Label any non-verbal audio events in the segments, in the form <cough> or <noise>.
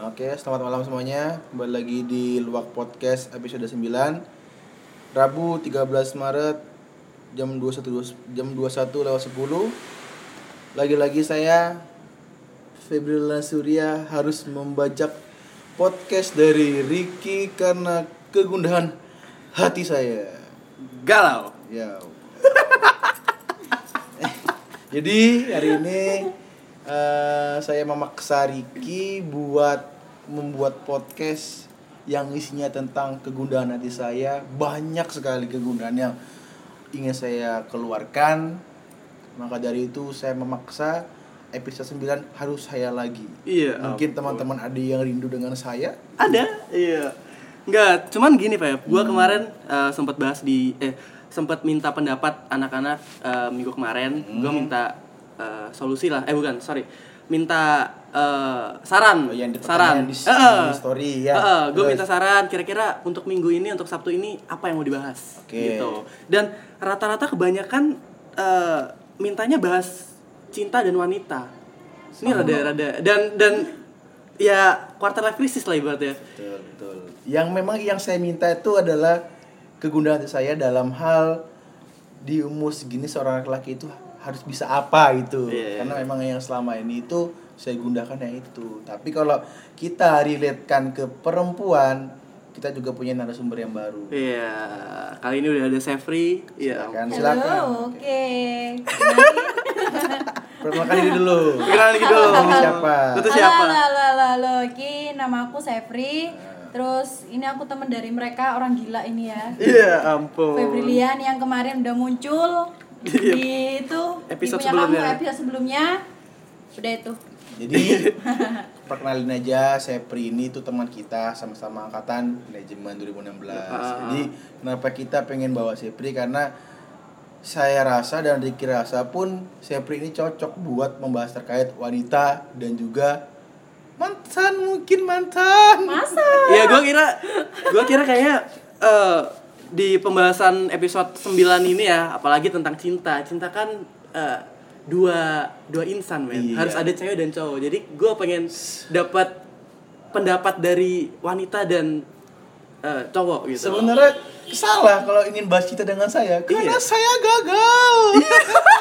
Oke, selamat malam semuanya. Kembali lagi di Luak Podcast episode 9. Rabu 13 Maret jam 21 jam 21 lewat 10. Lagi-lagi saya Febrila Surya harus membajak podcast dari Ricky karena kegundahan hati saya. Galau. Ya. <laughs> Jadi hari ini eh, saya memaksa Riki buat membuat podcast yang isinya tentang kegundahan hati saya. Banyak sekali kegundahan yang ingin saya keluarkan. Maka dari itu saya memaksa episode 9 harus saya lagi. Iya, Mungkin teman-teman ada yang rindu dengan saya. Ada? Iya. Enggak, cuman gini Pak ya. Gua kemarin eh, sempat bahas di eh sempat minta pendapat anak-anak eh, minggu kemarin. Gua minta eh, solusi lah. Eh bukan, sorry. Minta eh, saran. Oh, yang saran. di- Heeh. di story, ya. gue Terus? minta saran kira-kira untuk minggu ini untuk Sabtu ini apa yang mau dibahas Oke. gitu. Dan rata-rata kebanyakan eh, mintanya bahas cinta dan wanita. Ini rada-rada dan dan ya quarter life crisis lah ibaratnya. Betul, betul. Yang memang yang saya minta itu adalah kegundahan saya dalam hal di umur segini seorang laki-laki itu harus bisa apa gitu. Iya. Karena memang yang selama ini itu saya gundahkan yang itu. Tapi kalau kita relatekan ke perempuan, kita juga punya narasumber yang baru. Iya, kali ini udah ada Sefri. Iya. Silakan, Halo, silakan. oke. Perkenalkan diri dulu. Kenalan lagi dulu. Ini siapa? Halo, siapa? halo, halo, halo, halo. Iki nama aku Sefri. Terus ini aku teman dari mereka orang gila ini ya. Iya, ampun. Febrilian yang kemarin udah muncul. Di itu Episode di punya sebelumnya. kamu episode sebelumnya. Udah itu. Jadi <laughs> perkenalin aja saya Pri ini tuh teman kita sama-sama angkatan manajemen 2016. Ah. Jadi kenapa kita pengen bawa Sepri karena saya rasa dan Ricky rasa pun Sepri ini cocok buat membahas terkait wanita dan juga mantan mungkin mantan. Masa? <laughs> Iya, gua kira gua kira kayak eh, di pembahasan episode 9 ini ya, apalagi tentang cinta. Cinta kan eh, dua dua insan, men. Iya. Harus ada cewek dan cowok. Jadi gua pengen dapat pendapat dari wanita dan eh, cowok gitu. Sebenarnya salah kalau ingin bahas cinta dengan saya karena Iya. saya gagal.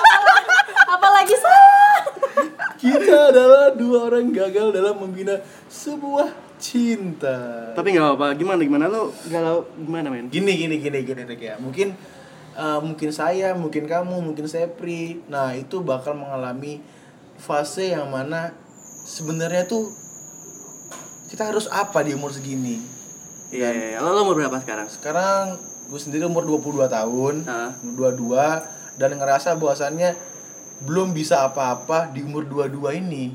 <laughs> Apalagi saya. Kita adalah dua orang gagal dalam membina sebuah cinta. Tapi nggak apa-apa. Gimana gimana lu galau gimana, men? gini gini gini gini Rick, ya mungkin eh, mungkin saya mungkin kamu mungkin saya Pri nah itu bakal mengalami fase yang mana sebenarnya tuh kita harus apa di umur segini Iya, iya, iya. Lo, lo umur berapa sekarang? sekarang gue sendiri umur 22 tahun Hah? 22 dan ngerasa bahwasannya belum bisa apa-apa di umur 22 ini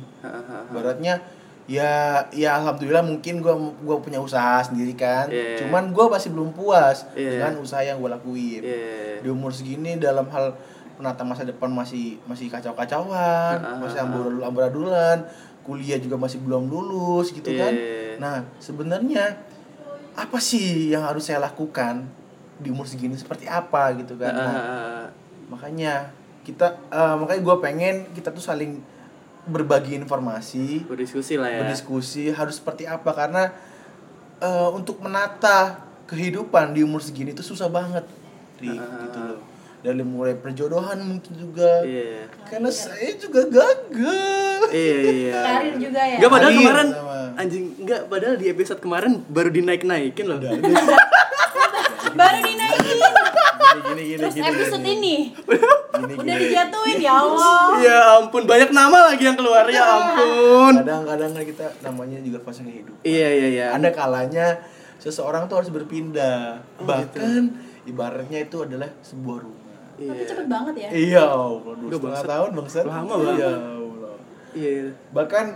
Baratnya ya ya alhamdulillah mungkin gua gua punya usaha sendiri kan. Iya. Cuman gua masih belum puas Iya. dengan usaha yang gua lakuin. Iya. Di umur segini dalam hal penata masa depan masih masih kacau-kacauan, Ah, masih ah, amburadul amburadulan, kuliah juga masih belum lulus gitu kan. Iya. Nah, sebenarnya apa sih yang harus saya lakukan di umur segini seperti apa gitu kan. Nah, Ah, makanya kita eh, makanya gua pengen kita tuh saling berbagi informasi berdiskusi lah ya. berdiskusi harus seperti apa karena eh, untuk menata kehidupan di umur segini itu susah banget Ri, Ah. gitu loh dari mulai perjodohan mungkin juga Iya. karena saya juga gagal Iya iya. Karir juga ya. Enggak padahal Karir kemarin sama. anjing enggak padahal di episode kemarin baru dinaik-naikin loh. <laughs> Baru dinaikin. Gini gini Terus gini episode gini, ini gini, udah gini. dijatuhin ya Allah. Ya ampun banyak nama lagi yang keluar ya ampun. kadang-kadang kan kita namanya juga fase kehidupan Iya iya iya. ada kalanya seseorang tuh harus berpindah Oh, bahkan ibaratnya itu adalah sebuah rumah Tapi cepet banget ya. Iya, Allah, dua Udah, setengah bangsat. tahun bangsat. Lama banget. Iya, Allah. Iya. iya. Bahkan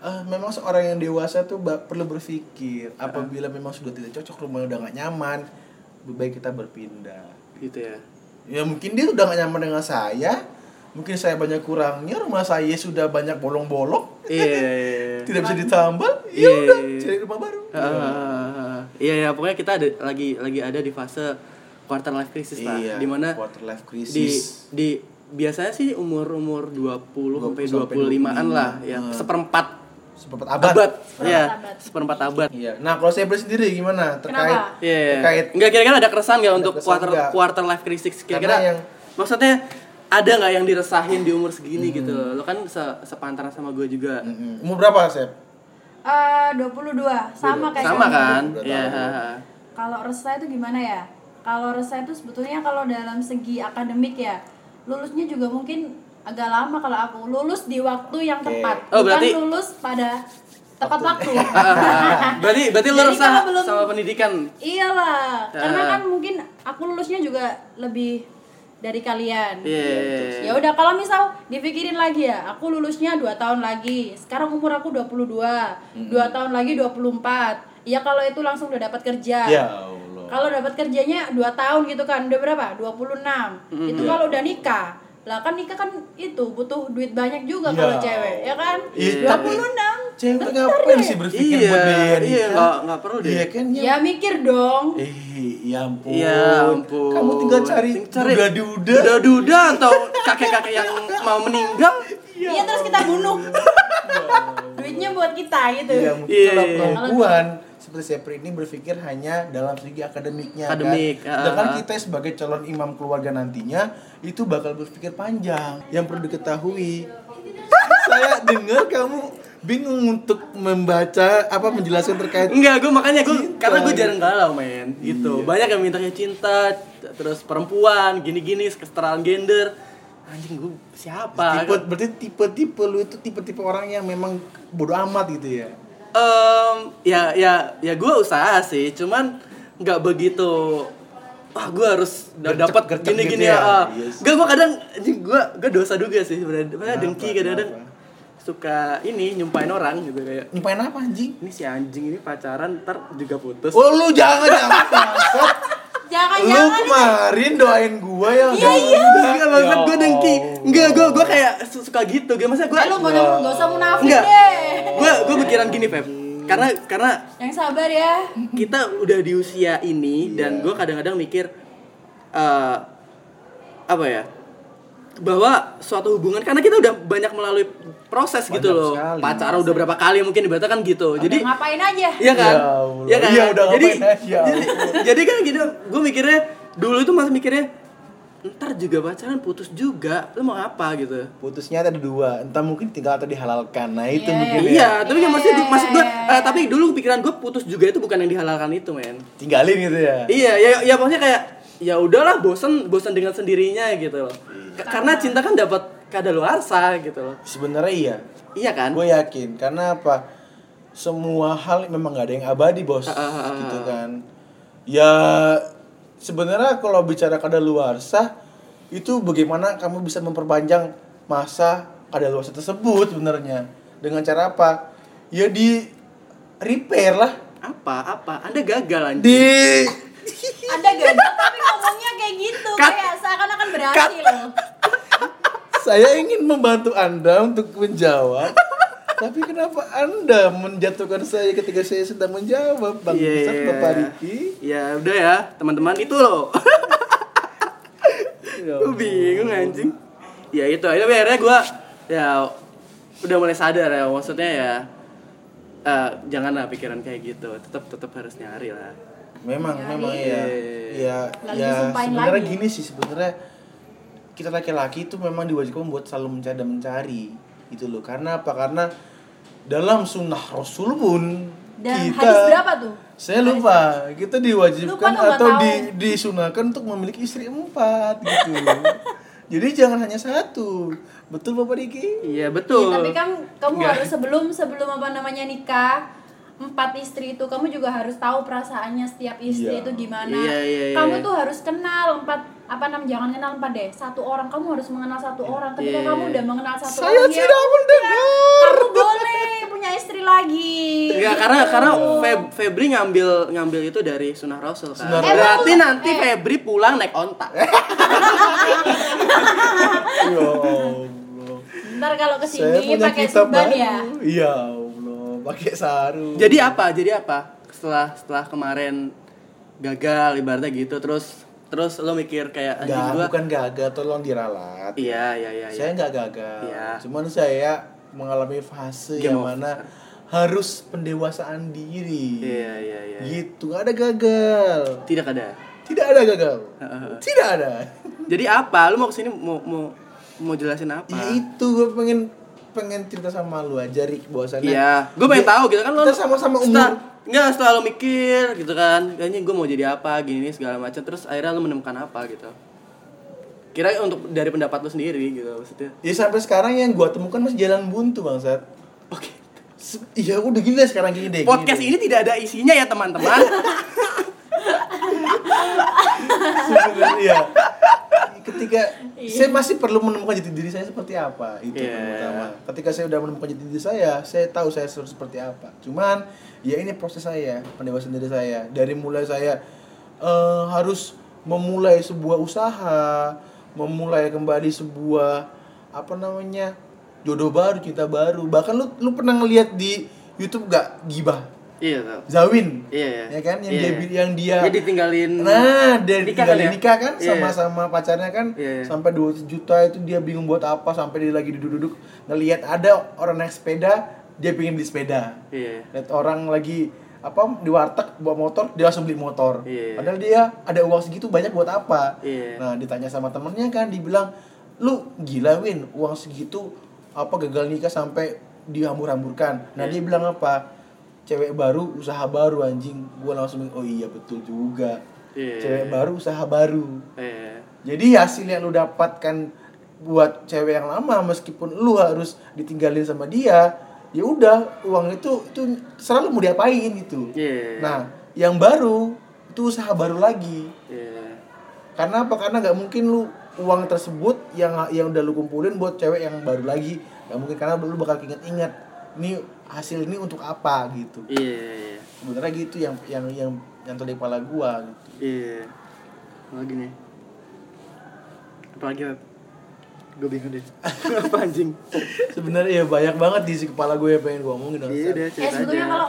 eh, memang seorang yang dewasa tuh ba- perlu berpikir apabila memang sudah tidak cocok rumahnya udah gak nyaman, lebih baik kita berpindah. Gitu ya. Ya mungkin dia udah gak nyaman dengan saya, mungkin saya banyak kurangnya, rumah saya sudah banyak bolong-bolong, Iya. iya, iya. tidak bisa ditambal, ya Iya, udah iya. cari rumah baru. Ah, Iya ya pokoknya kita ada lagi lagi ada di fase quarter life crisis lah Iya, di mana quarter life di crisis. di biasanya sih umur umur 20 sampai 20 sampai 25-an lah 25. ya Hmm. seperempat seperempat abad. abad, Seperempat ya abad. seperempat abad Iya. Nah, kalau saya sendiri gimana terkait Kenapa? Iya, iya. terkait Enggak kira-kira ada keresahan nggak untuk keresahan quarter nggak? quarter life crisis? Kira-kira yang- maksudnya ada nggak yang diresahin di umur segini gitu? Lo kan se sepantaran sama gue juga. Mm-mm. umur berapa, Sep? Eh, 22 sama kayak Sama kan? Iya. Kalau resah itu gimana ya? Kalau resah itu sebetulnya kalau dalam segi akademik ya, lulusnya juga mungkin agak lama kalau aku lulus di waktu yang tepat, Oh, bukan berarti- lulus pada tepat waktu. <laughs> berarti berarti Jadi resah belum- sama pendidikan. Iyalah, karena Ah. kan mungkin aku lulusnya juga lebih dari kalian. Iya. Ya udah kalau misal dipikirin lagi ya, aku lulusnya 2 tahun lagi. Sekarang umur aku 22. dua tahun lagi 24. Ya kalau itu langsung udah dapat kerja. Ya Allah. Kalau dapat kerjanya 2 tahun gitu kan, udah berapa? 26. Itu Iya. kalau udah nikah. Lah kan nikah kan itu butuh duit banyak juga Ya kalau cewek, ya kan? Iya, 26. Cewek Bentar ngapain sih berpikir Iya, buat biaya iya nikah? nggak nggak perlu deh. Iya kan ya. Ya mikir dong. Eh, ya ampun. Ya ampun. Kamu tinggal cari, cari duda-duda. duda-duda atau kakek-kakek yang mau meninggal. Iya terus kita bunuh. <laughs> Duitnya buat kita gitu. Iya, mungkin Iya. kalau perempuan seperti Sepri ini berpikir hanya dalam segi akademiknya Akademik, kan. Sedangkan ah. kita sebagai calon imam keluarga nantinya itu bakal berpikir panjang. Yang perlu diketahui, <laughs> saya dengar kamu bingung untuk membaca apa menjelaskan terkait Enggak, gue makanya gue karena gue jarang galau men gitu. Iya. Banyak yang mintanya cinta, terus perempuan, gini-gini, kesetaraan gender. Anjing gue siapa? tipe berarti tipe-tipe lu itu tipe-tipe orang yang memang bodoh amat gitu ya. Em, ya ya ya gue usaha sih, cuman nggak begitu. Wah gue harus dapat gercep gini-gini gitu ya. ya? ah. Yes. Gak gue kadang gue gue dosa juga sih sebenarnya. Dengki kadang-kadang suka ini nyumpain orang gitu kayak Nyumpain apa anjing? ini si anjing ini pacaran ntar juga putus. Oh lu jangan jangan <laughs> bangsat. Lu kemarin doain gua yang Iya, iya. Enggak maksud gue dengki. Enggak, gue gue kayak su- suka gitu. Gak maksudnya gue Eh, lu gak usah, usah munafik Enggak. deh. gue gue pikiran gini Feb. Karena karena Yang sabar ya. kita udah di usia ini dan gue kadang-kadang mikir eh apa ya bahwa suatu hubungan karena kita udah banyak melalui proses gitu Banyak loh sekali. pacaran udah berapa kali mungkin ibaratnya kan gitu jadi Udah ngapain aja? Iya kan? Ya. Iya kan? Iya, udah jadi, aja. <laughs> jadi, jadi kan gitu, gue mikirnya dulu itu masih mikirnya ntar juga pacaran putus juga, lu mau apa gitu? Putusnya ada dua, entah mungkin tinggal atau dihalalkan. Nah, itu Iya, mungkin ya. Iya, tapi Iya, yang iya, maksud gue, iya. eh, tapi dulu pikiran gue putus juga itu bukan yang dihalalkan itu, men. Tinggalin gitu ya. Iya, ya, ya pokoknya kayak ya udahlah bosen bosen dengan sendirinya gitu loh. Karena cinta kan dapat kadaluarsa gitu loh. Sebenarnya iya. Iya kan? Gue yakin karena apa? Semua hal memang gak ada yang abadi, Bos. Ah, ah, ah, gitu kan. Ya sebenarnya kalau bicara kadaluarsa itu bagaimana kamu bisa memperpanjang masa kadaluarsa tersebut sebenarnya dengan cara apa? Ya di repair lah. Apa? Apa? Anda gagal anjing. Di Ada gagal tapi ngomongnya kayak gitu, Cut. kayak seakan-akan berhasil. Saya ingin membantu Anda untuk menjawab. Tapi kenapa Anda menjatuhkan saya ketika saya sedang menjawab, Bang Iya, Ustaz, iya. Bapak Riki? Ya udah ya, teman-teman itu loh. <laughs> Ya gue bingung anjing. Ya itu, itu akhirnya gue ya udah mulai sadar ya, maksudnya ya eh, janganlah pikiran kayak gitu, tetap tetap harus nyari lah. Memang, Nyari. memang ya. Ya, Lalu ya disumpahin sebenarnya gini sih sebenarnya kita laki-laki itu memang diwajibkan buat selalu mencari dan mencari gitu loh. Karena apa? Karena dalam sunnah Rasul pun Dan kita hadis berapa tuh? Saya lupa, kita diwajibkan Lupa atau tahu. di, disunahkan untuk memiliki istri empat gitu. <laughs> Jadi jangan hanya satu. Betul Bapak Diki? Iya Iya, betul. tapi kan kamu Nggak. harus sebelum sebelum apa namanya nikah empat istri itu kamu juga harus tahu perasaannya setiap istri Iya. itu gimana. Iya, iya, iya. Kamu tuh harus kenal empat apa namanya jangan kenal empat deh satu orang kamu harus mengenal satu orang. Ketika Iya. kamu udah mengenal satu Saya orang ya tidak udah, mendengar. Kamu boleh punya istri lagi. Enggak karena karena Feb, Febri ngambil ngambil itu dari Sunnah Rasul kan. Sunnah Rasul. Berarti Emang- nanti eh. Febri pulang naik onta. <laughs> Ya Allah. Ntar kalau Saya ke sini pakai suban ya. Ya Allah, pakai sarung. Jadi apa? Jadi apa? Setelah setelah kemarin gagal ibaratnya gitu terus terus lo mikir kayak anjing Enggak, gua. bukan gagal, tolong diralat. Iya iya iya. iya. Saya nggak gagal. Iya. Cuman saya mengalami fase Game yang mana harus pendewasaan diri. Iya, iya, iya. Gitu, nggak ada gagal. Tidak ada. Tidak ada gagal. Heeh. Tidak ada. Jadi apa? Lu mau ke sini mau mau mau jelasin apa? Ya itu gue pengen pengen cerita sama lu aja Rik bahwasannya. Iya, gue pengen tahu gitu kan lo Kita sama-sama umur. Setelah, enggak setelah lo mikir gitu kan, kayaknya gue mau jadi apa gini segala macam terus akhirnya lo menemukan apa gitu. Kira untuk dari pendapat lo sendiri gitu maksudnya. Ya sampai sekarang yang gua temukan masih jalan buntu bangsat. Oke. Se- Iya udah gini deh sekarang gini deh. gini Podcast deh. ini tidak ada isinya ya teman-teman. <laughs> Sebenarnya iya. Ketika saya masih perlu menemukan jati diri saya seperti apa itu Iya. yang pertama. Ketika saya udah menemukan jati diri saya, saya tahu saya harus seperti apa. Cuman ya ini proses saya, pendewasaan diri saya. Dari mulai saya eh, harus memulai sebuah usaha, memulai kembali sebuah apa namanya jodoh baru, cinta baru. Bahkan lu lu pernah ngeliat di YouTube gak gibah iya. Zawin? Iya, iya. Ya kan yang Iya, dia iya. yang dia Dia ditinggalin Nah, dia nikah kan ya? nikah kan Iya. sama-sama pacarnya kan Iya, iya. sampai 2 juta itu dia bingung buat apa sampai dia lagi duduk-duduk ngelihat ada orang naik sepeda dia pengen beli sepeda Iya. lihat orang lagi apa di warteg bawa motor dia langsung beli motor Iya. padahal dia ada uang segitu banyak buat apa Iya. nah ditanya sama temennya kan dibilang lu gila Win uang segitu apa gagal nikah sampai dihambur-hamburkan nah Iya. dia bilang apa cewek baru usaha baru anjing gua langsung oh iya betul juga Iya. cewek baru usaha baru Iya. jadi hasil yang lu dapatkan buat cewek yang lama meskipun lu harus ditinggalin sama dia ya udah uang itu itu terserah lu mau diapain gitu Iya. nah yang baru itu usaha baru lagi Iya. karena apa karena nggak mungkin lu uang tersebut yang yang udah lu kumpulin buat cewek yang baru lagi nggak mungkin karena lu bakal inget-inget ini hasil ini untuk apa gitu Iya. sebenarnya gitu yang yang yang yang terdi kepala gua gitu Iya. Lagi nih. Apa lagi, Web? Gue bingung deh. <laughs> Apa anjing? sebenarnya ya banyak banget di isi kepala gue yang pengen gua omongin Iya, udah Eh cerita sebetulnya kalau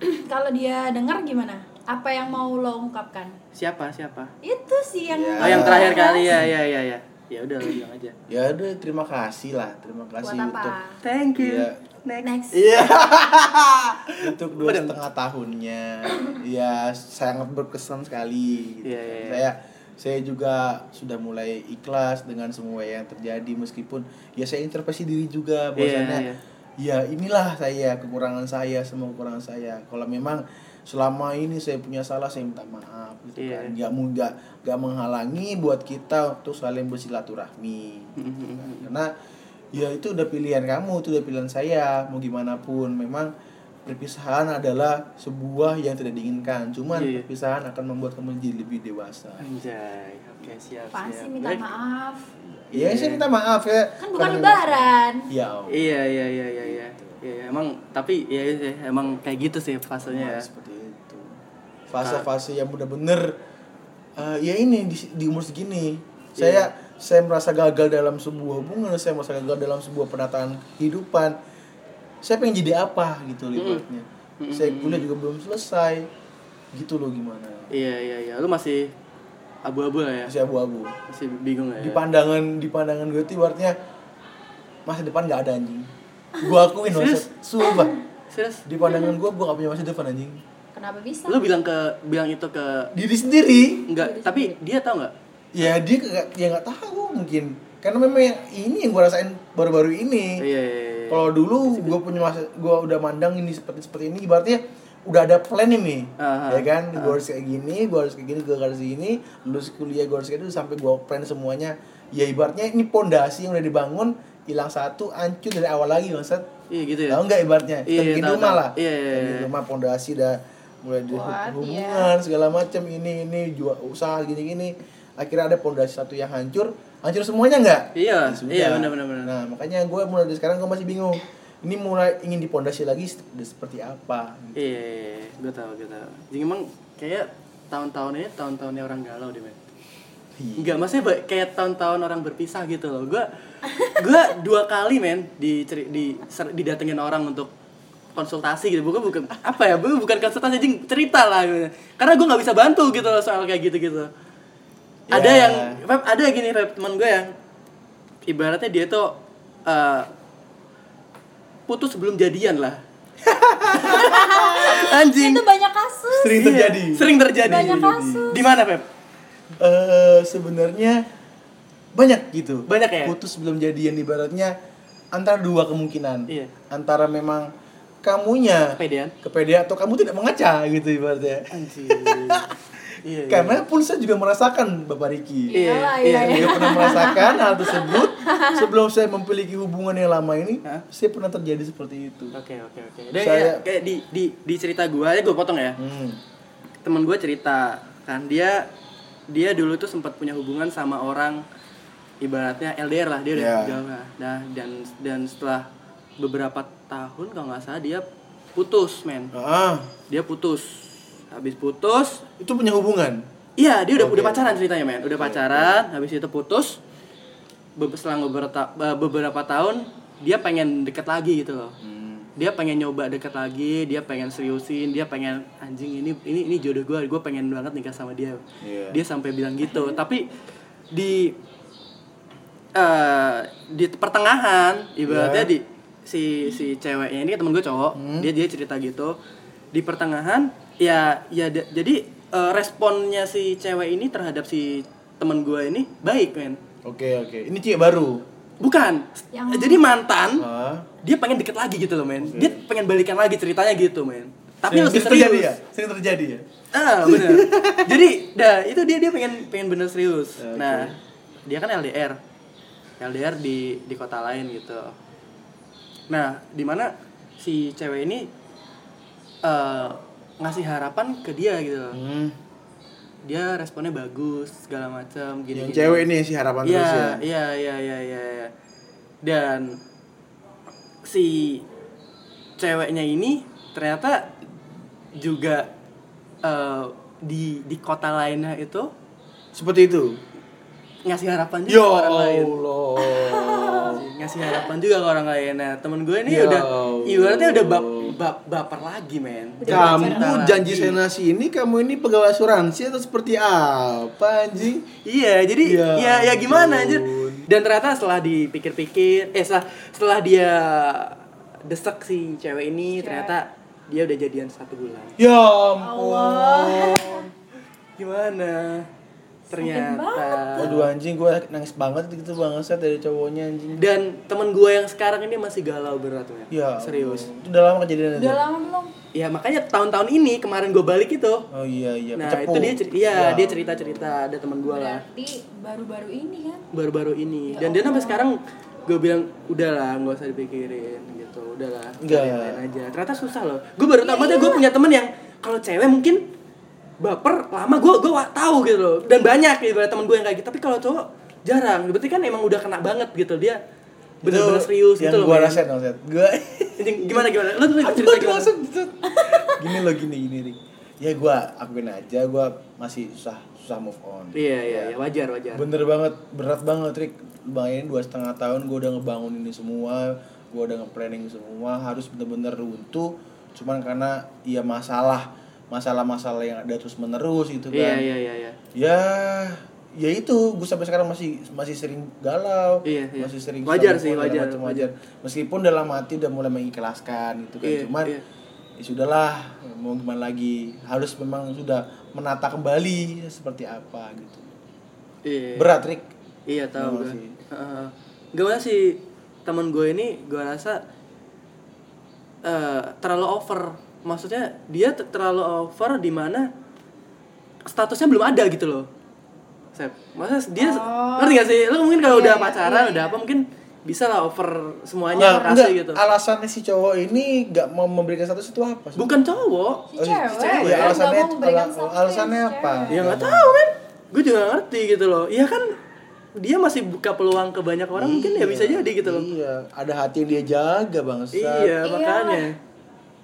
<clears throat> kalau dia dengar gimana? Apa yang mau lo ungkapkan? Siapa? Siapa? Itu sih yang Ya. Oh, yang terakhir kali ya, ya, ya, ya. Ya udah lo bilang aja. ya udah terima kasih lah terima kasih buat apa? untuk Thank you. Iya. Next. Next. Iya. <laughs> Untuk dua setengah tahunnya, ya sangat berkesan sekali. Gitu. Iya, iya, iya. Saya saya juga sudah mulai ikhlas dengan semua yang terjadi meskipun ya saya introspeksi diri juga Iya, ya inilah saya kekurangan saya semua kekurangan saya. Kalau memang selama ini saya punya salah saya minta maaf gitu Iya. kan. Nggak nggak nggak menghalangi buat kita untuk saling bersilaturahmi. gitu kan. Karena ya itu udah pilihan kamu itu udah pilihan saya mau gimana pun memang perpisahan adalah sebuah yang tidak diinginkan cuman Iya. perpisahan akan membuat kamu jadi lebih dewasa Anjay. Oke, siap, Apaan siap. sih minta Baik. maaf? ya saya minta maaf ya Kan bukan Karena- lebaran. ya Allah. Iya, iya, iya, iya, iya. Iya, emang tapi ya, ya, emang kayak gitu sih fasenya ya. seperti itu. Fase-fase yang bener-bener eh, ya ini di, di umur segini. Saya saya merasa gagal dalam sebuah hubungan saya merasa gagal dalam sebuah penataan kehidupan. Saya pengen jadi apa gitu loh ibaratnya. Saya kuliah juga belum selesai. Gitu loh gimana. Iya, iya, iya. Lu masih abu-abu lah ya. masih abu-abu. Masih bingung lah ya. di pandangan di pandangan gue tuh ibaratnya masa depan nggak ada anjing gue akuin Serius? maksud sumpah. Serius? di pandangan gue gue gak punya masa depan anjing. Kenapa bisa? Lu bilang ke bilang itu ke diri sendiri. Enggak, tapi dia tahu nggak? ya dia nggak ya nggak tahu mungkin. Karena memang yang ini yang gue rasain baru-baru ini. Iya, iya, iya. kalau dulu gue punya masa gue udah mandang ini seperti seperti ini ibaratnya udah ada plan ini. Aha. ya kan? Gue harus kayak gini gue harus kayak gini gue harus gini. Lulus kuliah gue harus kayak gitu sampai gue plan semuanya. Ya ibaratnya ini pondasi yang udah dibangun hilang satu hancur dari awal lagi maksud Iya gitu ya. tahu nggak ibaratnya Iya, tahu, rumah tahu. lah Iya, iya, bikin iya. rumah pondasi udah mulai di Kuat, hubungan segala macam ini ini jual usaha gini gini akhirnya ada pondasi satu yang hancur hancur semuanya nggak Iya, Ya sudah. iya benar benar benar. nah makanya gue mulai dari sekarang gue masih bingung ini mulai ingin dipondasi lagi seperti apa gitu. Iya, iya, iya. gue tahu, gue tahu. Jadi emang kayak tahun-tahun ini tahun-tahunnya orang galau deh, men. Iya. Enggak, maksudnya kayak tahun-tahun orang berpisah gitu loh. Gua gua dua kali men di di didatengin orang untuk konsultasi gitu. Bukan bukan apa ya? Bukan bukan konsultasi anjing cerita lah gitu. Karena gua nggak bisa bantu gitu loh soal kayak gitu-gitu. Ada Ya. yang ada gini teman gue yang ibaratnya dia tuh eh, putus sebelum jadian lah. <laughs> Anjing. Itu banyak kasus. Sering Iya, terjadi. Sering terjadi. Banyak kasus. Di mana, Pep? Eh sebenarnya banyak gitu. Banyak ya? Putus belum jadian ibaratnya antara dua kemungkinan. Iya. Antara memang kamunya Kepedean. kepedean atau kamu tidak mengaca gitu ibaratnya. <laughs> Iya, iya. Karena pun saya juga merasakan Bapak Riki. Iya, iya, iya, Saya pernah merasakan hal tersebut <laughs> sebelum saya memiliki hubungan yang lama ini. Hah? Saya pernah terjadi seperti itu. Oke, oke, oke. Dan Saya- ya, kayak di di di cerita gua ya gua potong ya. Hmm. Temen gua cerita kan dia dia dulu tuh sempat punya hubungan sama orang ibaratnya LDR lah dia udah Iya. jauh lah. Nah, dan dan setelah beberapa tahun kalau nggak salah dia putus, men. Ah, Dia putus. Habis putus, itu punya hubungan. Iya, dia udah Oke. udah pacaran ceritanya, men. Udah pacaran, habis itu putus. Selang beberapa beberapa tahun dia pengen deket lagi gitu loh. Dia pengen nyoba deket lagi, dia pengen seriusin, dia pengen anjing ini ini ini jodoh gue, gue pengen banget nikah sama dia. Iya. Dia sampai bilang gitu. Tapi di eh di pertengahan ibaratnya Iya. di si si ceweknya ini temen gue cowok, Hmm. dia dia cerita gitu. Di pertengahan ya ya jadi eh, responnya si cewek ini terhadap si temen gue ini baik men Oke, oke. Ini cewek baru. Bukan Yang- jadi mantan Ah. dia pengen deket lagi gitu loh men dia pengen balikan lagi ceritanya gitu men tapi Sering- lebih sering terjadi ya? serius Sering terjadi ya? ah bener jadi dah itu dia dia pengen pengen bener serius Oke. nah dia kan LDR LDR di di kota lain gitu nah di mana si cewek ini eh, ngasih harapan ke dia gitu. Hmm. Dia responnya bagus segala macam gini Yang cewek ini sih harapan Iya, terus ya. iya, iya, iya, iya, iya. Dan si ceweknya ini ternyata juga eh, di di kota lainnya itu Seperti itu. ngasih harapan juga Ya ke orang lain. Allah. <laughs> Ngasih harapan juga ke orang lain. Nah, temen gue ini Ya udah ibaratnya udah bap, baper lagi, men. Kamu janji lagi. senasi ini kamu ini pegawai asuransi atau seperti apa anjing? Iya, jadi Ya ya ya gimana anjir. Dan ternyata setelah dipikir-pikir, eh setelah setelah dia desek si cewek ini, Cewek. ternyata dia udah jadian satu bulan. Ya ampun. Allah. Gimana? Ternyata. Aduh anjing gue nangis banget gitu bangsat dari cowoknya anjing. Dan temen gue yang sekarang ini masih galau berat men. Ya Serius. Itu udah lama kejadian itu. Udah lama belum? Ya makanya tahun-tahun ini kemarin gue balik itu. Oh iya iya. nah kecepu. itu dia cerita, iya Ya. dia cerita-cerita ada temen gue lah Berarti baru-baru ini kan? baru-baru ini. Ya Dan dia sampai sekarang gue bilang udahlah nggak usah dipikirin gitu udahlah Enggak. lain aja ternyata susah loh gue baru tahu maksudnya gue punya temen yang kalau cewek mungkin baper lama gue gue tahu gitu loh dan banyak gitu temen gue yang kayak gitu tapi kalau cowok jarang berarti kan emang udah kena banget gitu dia bener-bener serius gitu loh gua men. rasain rasain. <laughs> Anjing, gimana gimana lu tuh cerita gimana gini loh gini gini Rik. Ya gua akuin aja gua masih susah susah move on. iya iya iya wajar wajar Bener banget, berat banget Rik. Bayangin dua setengah tahun gue udah ngebangun ini semua, gue udah nge-planning semua, harus bener-bener runtuh. Cuman karena ya masalah, masalah-masalah yang ada terus menerus gitu iya kan. iya iya iya Ya, ya itu gue sampai sekarang masih masih sering galau, Iya, iya. masih sering Wajar sih, wajar, macam wajar. Meskipun dalam hati udah mulai mengikhlaskan gitu kan, Iya, cuman iya. ya sudahlah mau gimana lagi harus memang sudah menata kembali seperti apa gitu. iya Berat Rik. Iya tahu Iya gue. sih. Heeh. Gak mana sih teman gue ini gue rasa eh, terlalu over. Maksudnya dia te- terlalu over di mana statusnya belum ada gitu loh. Sep. Maksudnya dia Oh. ngerti gak sih? Lu mungkin kalau Iya, udah iya, pacaran iya, udah iya. apa mungkin bisa lah over semuanya Nah, kasih enggak, gitu. alasannya si cowok ini nggak mau memberikan status itu apa? sih? Bukan cowok. Si Oh, cewek. cewek. Ya, alasannya ala- alasannya apa? cewek. Ya nggak tahu kan. Gue juga nggak ngerti gitu loh. Iya kan dia masih buka peluang ke banyak orang mungkin ya bisa jadi gitu loh. Iya, ada hati yang dia jaga bangsa. Iya, Iya.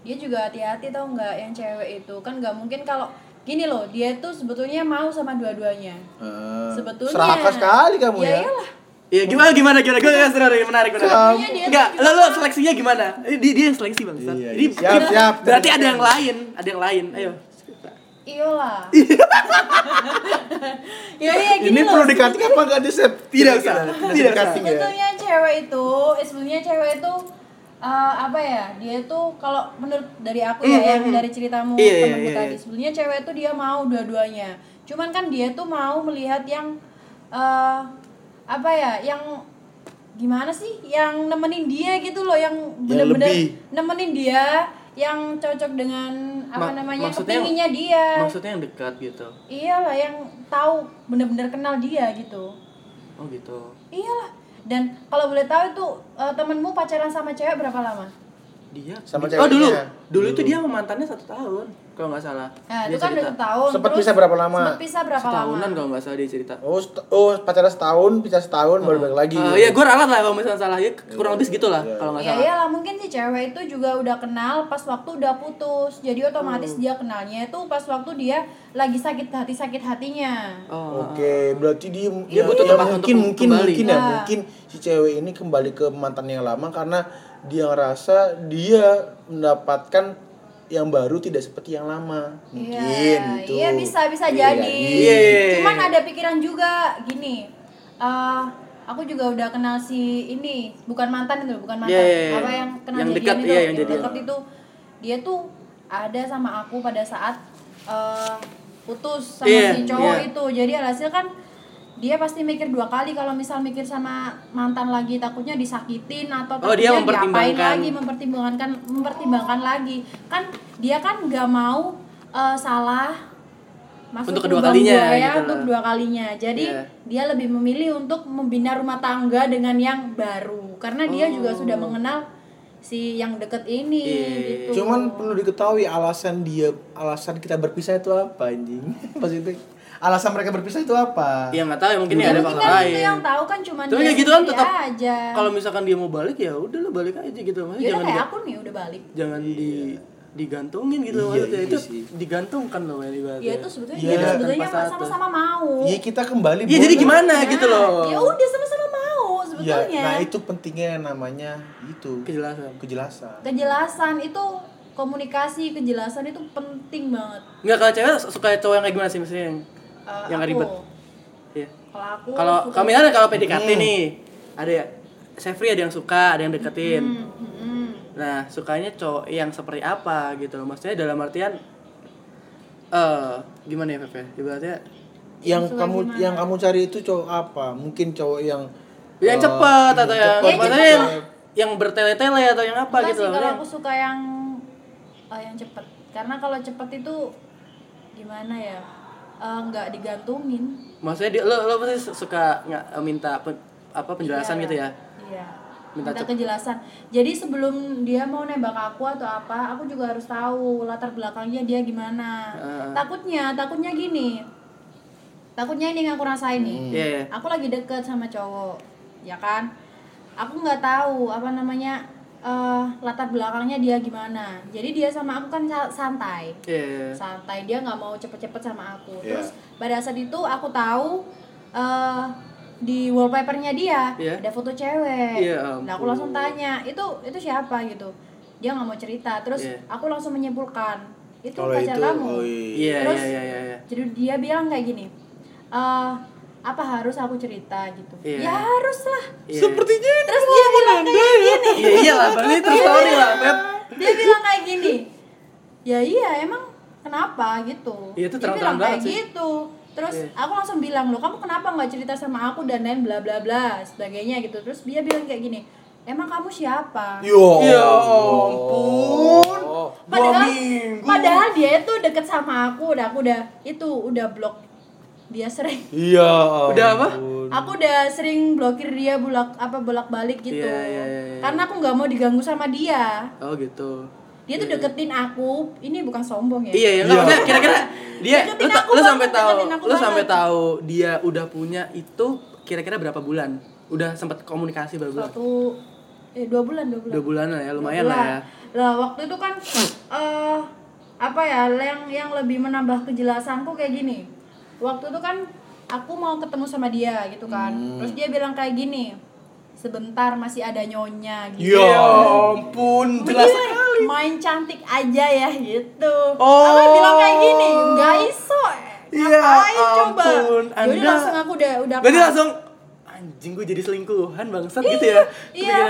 Dia juga hati-hati tau nggak yang cewek itu kan nggak mungkin kalau gini loh dia tuh sebetulnya mau sama dua-duanya. Ah, Sebetulnya. serakah sekali kamu ya. iyalah. Iya gimana gimana gimana gue nggak seru menarik menarik. Enggak, lo lo seleksinya gimana? Eh, Dia dia yang seleksi bang. Iya, Ini iya. Siap, siap. Berarti ada yang lain, ada yang lain. Ayo. Iyalah. <laughs> ya iya gini Ini loh. perlu dikating apa enggak di? Tidak usah, Tidak tidak dikating ya. sebetulnya cewek itu eh, sebetulnya cewek itu eh, apa ya dia tuh kalau menurut dari aku ya yang dari ceritamu Hmm, Iya, iya, temenmu iya, tadi. iya. sebenarnya cewek tuh dia mau dua-duanya. Cuman kan dia tuh mau melihat yang eh, apa ya yang gimana sih yang nemenin dia gitu loh yang bener-bener nemenin dia yang cocok dengan apa Ma- namanya kepinginnya dia. Maksudnya yang dekat gitu. iyalah yang tahu bener-bener kenal dia gitu. Oh gitu. iyalah dan kalau boleh tahu itu eh, temenmu pacaran sama cewek berapa lama Dia Sama di- Oh dulu. ceweknya. Dulu itu dia sama mantannya satu tahun kalau nggak salah. nah Dia itu kan cerita. satu tahun Sempat pisah berapa lama? sempat pisah berapa Setahunan lama kalau nggak salah dia cerita. Oh, oh pacaran setahun, pisah setahun, baru balik lagi. Eh, ya gue ralat lah kalau misalnya salah ya kurang lebih segitu lah Iya. kalau nggak ya salah. iyalah mungkin si cewek itu juga udah kenal pas waktu udah putus jadi otomatis Hmm. dia kenalnya itu pas waktu dia lagi sakit hati sakit hatinya Oh. Oke, berarti dia Dia ya, butuh ya tempat mungkin untuk mungkin kembali. mungkin ya Ya. mungkin si cewek ini kembali ke mantan yang lama karena dia ngerasa dia mendapatkan yang baru tidak seperti yang lama. Mungkin Iya, gitu. iya bisa bisa Iya, jadi. iya. Cuman ada pikiran juga gini. eh aku juga udah kenal si ini, bukan mantan itu, bukan mantan. Iya, iya, iya. Apa yang kenal Yang dekat, itu, iya, yang yang dekat itu. Dia tuh ada sama aku pada saat eh putus sama Iya, si cowok iya. itu. Jadi alhasil kan dia pasti mikir dua kali kalau misal mikir sama mantan lagi takutnya disakitin atau Oh, dia takutnya diapain mempertimbangkan. lagi mempertimbangkan mempertimbangkan lagi kan dia kan nggak mau eh, salah masuk Untuk ke kedua kalinya, buaya gitu untuk kedua kalinya jadi Iya. dia lebih memilih untuk membina rumah tangga dengan yang baru karena dia juga Oh. sudah mengenal si yang deket ini Iya. gitu Cuman perlu diketahui alasan dia alasan kita berpisah itu apa anjing? <laughs> Maksudnya alasan mereka berpisah itu apa? Ya nggak tahu ya mungkin ya, ya ada mungkin faktor kan lain. itu yang tahu kan cuman Tapi dia kayak gitu kan tetap aja kalau misalkan dia mau balik ya udah lah balik aja gitu. Maksudnya ya jangan kayak di- aku nih udah balik jangan di digantungin gitu Iya, maksudnya iya itu sih. digantungkan loh yang ibaratnya. ya itu sebetulnya Iya, kita sebetulnya sama-sama mau Iya kita kembali. Iya jadi gimana Nah, gitu loh. ya udah sama-sama mau Ya, sebetulnya nah itu pentingnya namanya itu Kejelasan. kejelasan. kejelasan itu komunikasi kejelasan itu penting banget Enggak kalau cewek suka cowok yang kayak gimana sih misalnya yang Eh, yang nggak aku- ribet. Iya. kalau aku Kalau suka- kami ada kalau PDKT Hmm. nih ada ya Sefri ada yang suka, ada yang deketin. Hmm, hmm, hmm. Nah, sukanya cowok yang seperti apa gitu. Maksudnya dalam artian eh gimana ya, Pepe? Ibaratnya Yang suka kamu gimana? yang kamu cari itu cowok apa? Mungkin cowok yang yang eh, cepat atau yang cepat, Ya, maksudnya cepet yang yang bertele-tele atau yang apa Enggak gitu sih loh. kalau aku suka yang eh, yang cepet karena kalau cepet itu gimana ya Eh, nggak digantungin. Maksudnya dia, lo lo pasti suka nggak minta pen- apa penjelasan Iya, gitu ya. iya. Minta minta, kejelasan. Jadi sebelum dia mau nembak aku atau apa aku juga harus tahu latar belakangnya dia gimana. Heeh. takutnya takutnya gini. Takutnya ini yang aku rasain nih. Iya, iya. aku lagi deket sama cowok ya kan? Aku nggak tahu apa namanya eh, latar belakangnya dia gimana jadi dia sama aku kan sa- santai Iya. santai dia nggak mau cepet-cepet sama aku Iya. terus pada saat itu aku tahu eh, di wallpapernya dia Iya. ada foto cewek Iya nah aku langsung tanya itu itu siapa gitu dia nggak mau cerita terus Iya. aku langsung menyimpulkan itu pacar itu kamu oh iya. Iya, Terus- iya, iya, iya, iya. jadi dia bilang kayak gini eh apa harus aku cerita gitu Iya. ya harus lah Iya. Sepertinya ini terus dia bilang kayak gini Iya, iya lah, berarti terus story lah, Pep. dia bilang kayak gini ya iya emang kenapa gitu Iya, itu dia bilang kayak sih. gitu terus Iya. aku langsung bilang lo kamu kenapa nggak cerita sama aku dan lain bla bla bla sebagainya gitu terus dia bilang kayak gini emang kamu siapa Yo. Ya ampun. Oh. padahal minggu. padahal dia itu deket sama aku udah aku udah itu udah blok dia sering Iya. Udah apa? aku udah sering blokir dia bolak apa bolak balik gitu Iya, iya, iya, iya. karena aku nggak mau diganggu sama dia Oh gitu. dia tuh deketin aku ini bukan sombong ya Iya, iya, Iya. maksudnya kira-kira <laughs> dia Deketin lu, lu sampai tahu, lu sampai tahu dia udah punya itu kira-kira berapa bulan? Udah sempat komunikasi berapa bulan? satu eh dua bulan dua bulan Dua bulan lah ya, lumayan lah ya. lah waktu itu kan eh apa ya yang yang lebih menambah kejelasanku kayak gini waktu itu kan aku mau ketemu sama dia gitu kan Hmm. terus dia bilang kayak gini sebentar masih ada nyonya gitu Ya ampun, Begini, main cantik aja ya gitu Oh. aku bilang kayak gini nggak iso Ya ngapain coba ampun, Yaudah Anda- langsung aku udah udah Berarti langsung anjing gue jadi selingkuhan bangsat gitu ya. iya.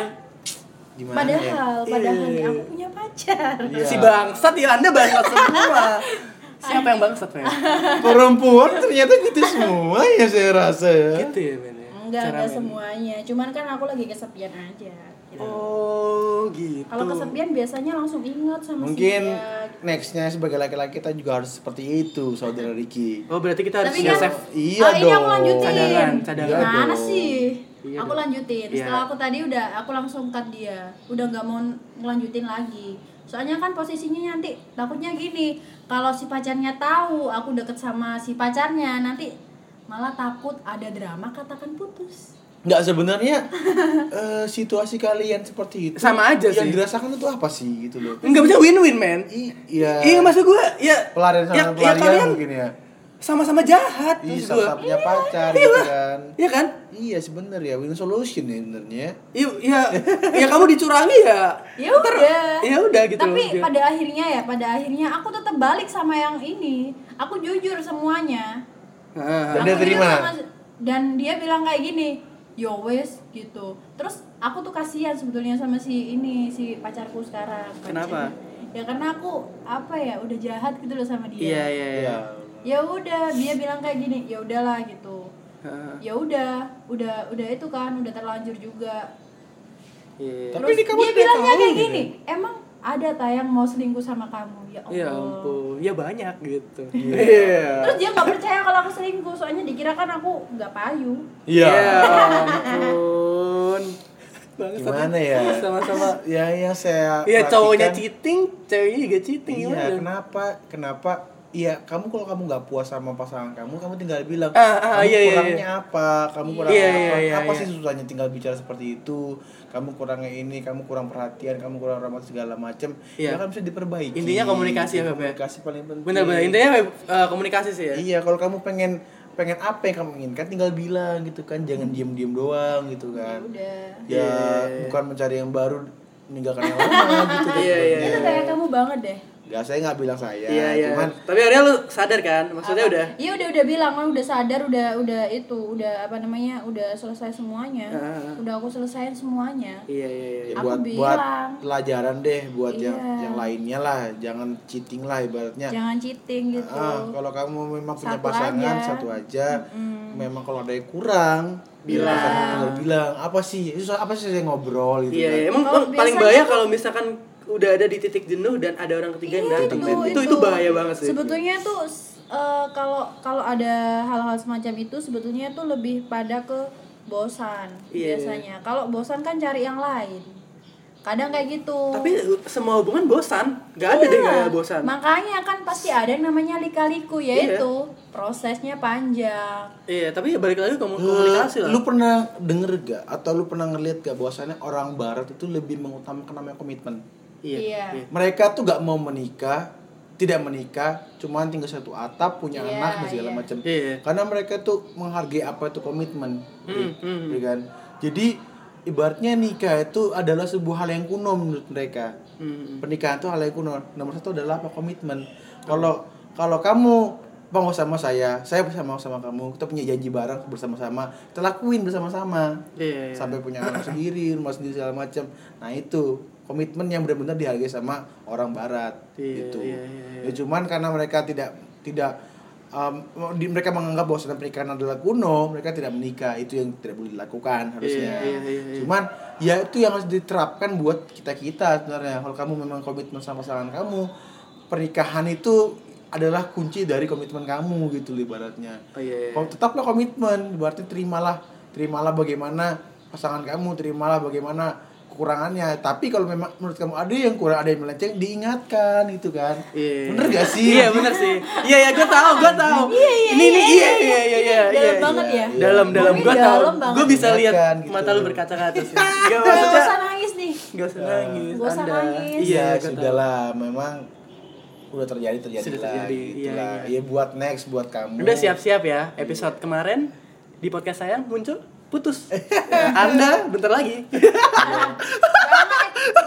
Gimana padahal ya? padahal nih Iya. aku punya pacar Iya. Si bangsat ya Anda bangsat semua. <laughs> Siapa yang bangsat ya? <laughs> Perempuan ternyata gitu semua ya saya rasa ya. Gitu ya men ya. enggak enggak semuanya cuman kan aku lagi kesepian aja gitu. Oh gitu. kalau kesepian biasanya langsung ingat sama Mungkin si dia. nextnya sebagai laki-laki kita juga harus seperti itu, saudara Ricky. Oh berarti kita harus tapi kan save. Iya oh, ini aku dong. lanjutin Cadangan, cadangan. gimana dong. sih Iya aku dong. lanjutin Iya. setelah aku tadi udah aku langsung cut dia udah nggak mau ngelanjutin lagi soalnya kan posisinya nanti takutnya gini kalau si pacarnya tahu aku deket sama si pacarnya nanti malah takut ada drama katakan putus Nggak sebenarnya <laughs> eh, situasi kalian seperti itu. Sama aja Yang sih. dirasakan itu apa sih gitu loh. Enggak bisa win-win men. I- Iya. Iya maksud gue ya pelarian sama ya, ya pelarian kalian mungkin ya. Sama-sama jahat Iya, maksud gue. sama punya pacar Iya gitu lah. kan. Iya kan? Iya sebenarnya win solution ya sebenarnya. Iya, ya, ya kamu dicurangi ya. ya udah Ya udah gitu. tapi maksudnya. pada akhirnya ya pada akhirnya aku tetap balik sama yang ini aku jujur semuanya Ah, Dan dia terima? sama- dan dia bilang kayak gini yo wes gitu terus aku tuh kasihan sebetulnya sama si ini si pacarku sekarang Kenapa? ya karena aku apa ya udah jahat gitu loh sama dia Iya iya iya. Ya udah dia bilang kayak gini ya udahlah gitu ya udah udah udah itu kan udah terlanjur juga Iya. Tapi terus ini kamu dia bilangnya kayak gitu. gini emang ada tayang mau selingkuh sama kamu ya Allah Ya ampun, ya banyak gitu. Iya. Iya. terus dia nggak percaya kalau aku selingkuh soalnya dikira kan aku nggak payu Iya. Ya ampun. Bangsat Gimana ya? Sama-sama. Ya yang saya Iya cowoknya cheating, ceweknya juga cheating Iya, kenapa? Kenapa? Iya, kamu kalau kamu nggak puas sama pasangan kamu, kamu tinggal bilang, Ah, ah, kamu iya, iya, kurangnya apa? Kamu kurangnya Iya, apa? iya, iya, apa iya. sih susahnya tinggal bicara seperti itu? Kamu kurangnya ini, kamu kurang perhatian, kamu kurang ramah segala macam. Iya. Ya kan bisa diperbaiki. Intinya komunikasi ya, Beb, ya? Komunikasi paling penting. Benar-benar intinya eh, komunikasi sih ya. Iya, kalau kamu pengen pengen apa yang kamu inginkan tinggal bilang gitu kan, jangan diem-diem doang gitu kan. udah Ya, Iya, iya, iya. bukan mencari yang baru meninggalkan yang lama gitu kan. Iya, iya, itu kayak kamu banget deh Gak, saya nggak bilang saya, Iya iya. cuman Tapi akhirnya lu sadar kan? Maksudnya Apa? udah. iya udah udah bilang kan udah sadar udah udah itu udah apa namanya udah selesai semuanya Ah. udah aku selesaiin semuanya Iya iya iya. ya Aku buat bilang. buat pelajaran deh buat yang Iya. yang lainnya lah jangan cheating lah ibaratnya jangan cheating gitu ah, kalau kamu memang punya Satu pasangan aja. satu aja Mm-mm. memang kalau ada yang kurang Bilang. bilang apa sih itu apa sih saya ngobrol gitu Iya, kan iya. emang Kalau paling bahaya kalau misalkan udah ada di titik jenuh dan ada orang ketiga yang Iya, datang. itu, itu itu bahaya banget sih. sebetulnya tuh eh, kalau kalau ada hal-hal semacam itu sebetulnya tuh lebih pada ke bosan Iya. biasanya kalau bosan kan cari yang lain kadang kayak gitu Tapi semua hubungan bosan, nggak ada deh Iya. kayak bosan. makanya kan pasti ada yang namanya lika-liku yaitu prosesnya panjang Iya, tapi ya balik lagi ke komu- Eh, komunikasi lah. lu pernah denger gak atau lu pernah ngeliat gak bahwasannya orang barat itu lebih mengutamakan namanya komitmen Iya. Iya. iya. mereka tuh gak mau menikah tidak menikah cuman tinggal satu atap punya Iya, anak dan segala iya. macam Iya. karena mereka tuh menghargai apa itu komitmen hmm. ya kan jadi ibaratnya nikah itu adalah sebuah hal yang kuno menurut mereka Hmm. pernikahan itu hal yang kuno nomor satu adalah apa komitmen kalau kalau kamu mau sama saya saya bersama sama kamu kita punya janji bareng bersama-sama kita lakuin bersama-sama Iya, iya. sampai punya anak sendiri rumah sendiri segala macam nah itu komitmen yang benar-benar dihargai sama orang barat Iya, itu iya, iya, iya. ya cuman karena mereka tidak tidak um, di, mereka menganggap bahwa pernikahan adalah kuno mereka tidak menikah itu yang tidak boleh dilakukan harusnya Iya, iya, iya, iya. cuman ya itu yang harus diterapkan buat kita kita sebenarnya kalau kamu memang komitmen sama pasangan kamu pernikahan itu adalah kunci dari komitmen kamu gitu ibaratnya Oh iya. iya. kalau tetaplah komitmen berarti terimalah terimalah bagaimana pasangan kamu terimalah bagaimana kekurangannya tapi kalau memang menurut kamu ada yang kurang ada yang melenceng diingatkan gitu kan Iya. bener gak sih Iya bener sih. Iya ya gue tahu, gue tahu. Iya, iya, Ini nih iya, iya iya, iya iya iya. dalam iya, banget iya. ya. Dalam dalam Ini gue tahu. dalam banget. Gue bisa lihat gitu. mata lu berkaca-kaca sih. <laughs> Gak usah nangis nih Gak usah nangis. Gak usah nangis. Iya, ya tahu. sudahlah memang udah terjadi terjadi Sudah lah, terjadi, gitu iya, lah. iya. ya buat next buat kamu Udah siap-siap ya. Episode kemarin di podcast saya muncul putus. <laughs> Anda bentar lagi.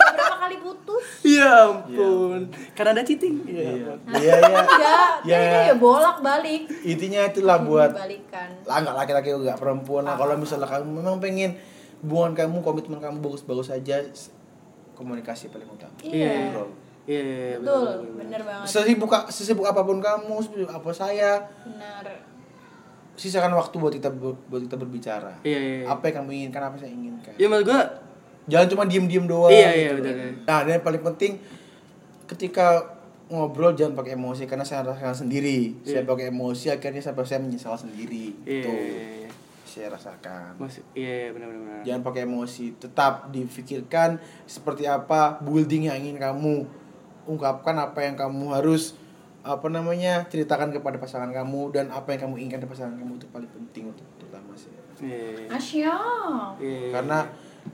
Berapa kali putus Ya ampun. Karena ada cheating. Iya. iya iya iya Enggak, Ya. ya bolak balik intinya itulah buat Balikan lah nggak laki-laki nggak perempuan lah kalau misalnya kamu memang pengen hubungan kamu komitmen kamu bagus-bagus aja komunikasi paling utama Iya. Iya, iya, iya, Betul, benar, benar, bener banget. sesibuk sesibuk apa pun kamu sesibuk apa saya Benar. Sisakan waktu buat kita ber- buat kita berbicara Iya, iya, iya. apa yang kamu inginkan apa yang saya inginkan Ya menurut gua jangan cuma diem diem doang Iya, iya, gitu. benar, benar. nah dan yang paling penting ketika ngobrol jangan pakai emosi karena saya rasakan sendiri saya pakai emosi akhirnya sampai saya menyesal sendiri Iya, itu iya, iya, iya. saya rasakan Masih iya, iya benar benar. benar. jangan pakai emosi tetap difikirkan seperti apa building yang ingin kamu ungkapkan apa yang kamu harus apa namanya ceritakan kepada pasangan kamu dan apa yang kamu inginkan dari pasangan kamu itu paling penting untuk terutama sih Iya. Asyik. Iya. karena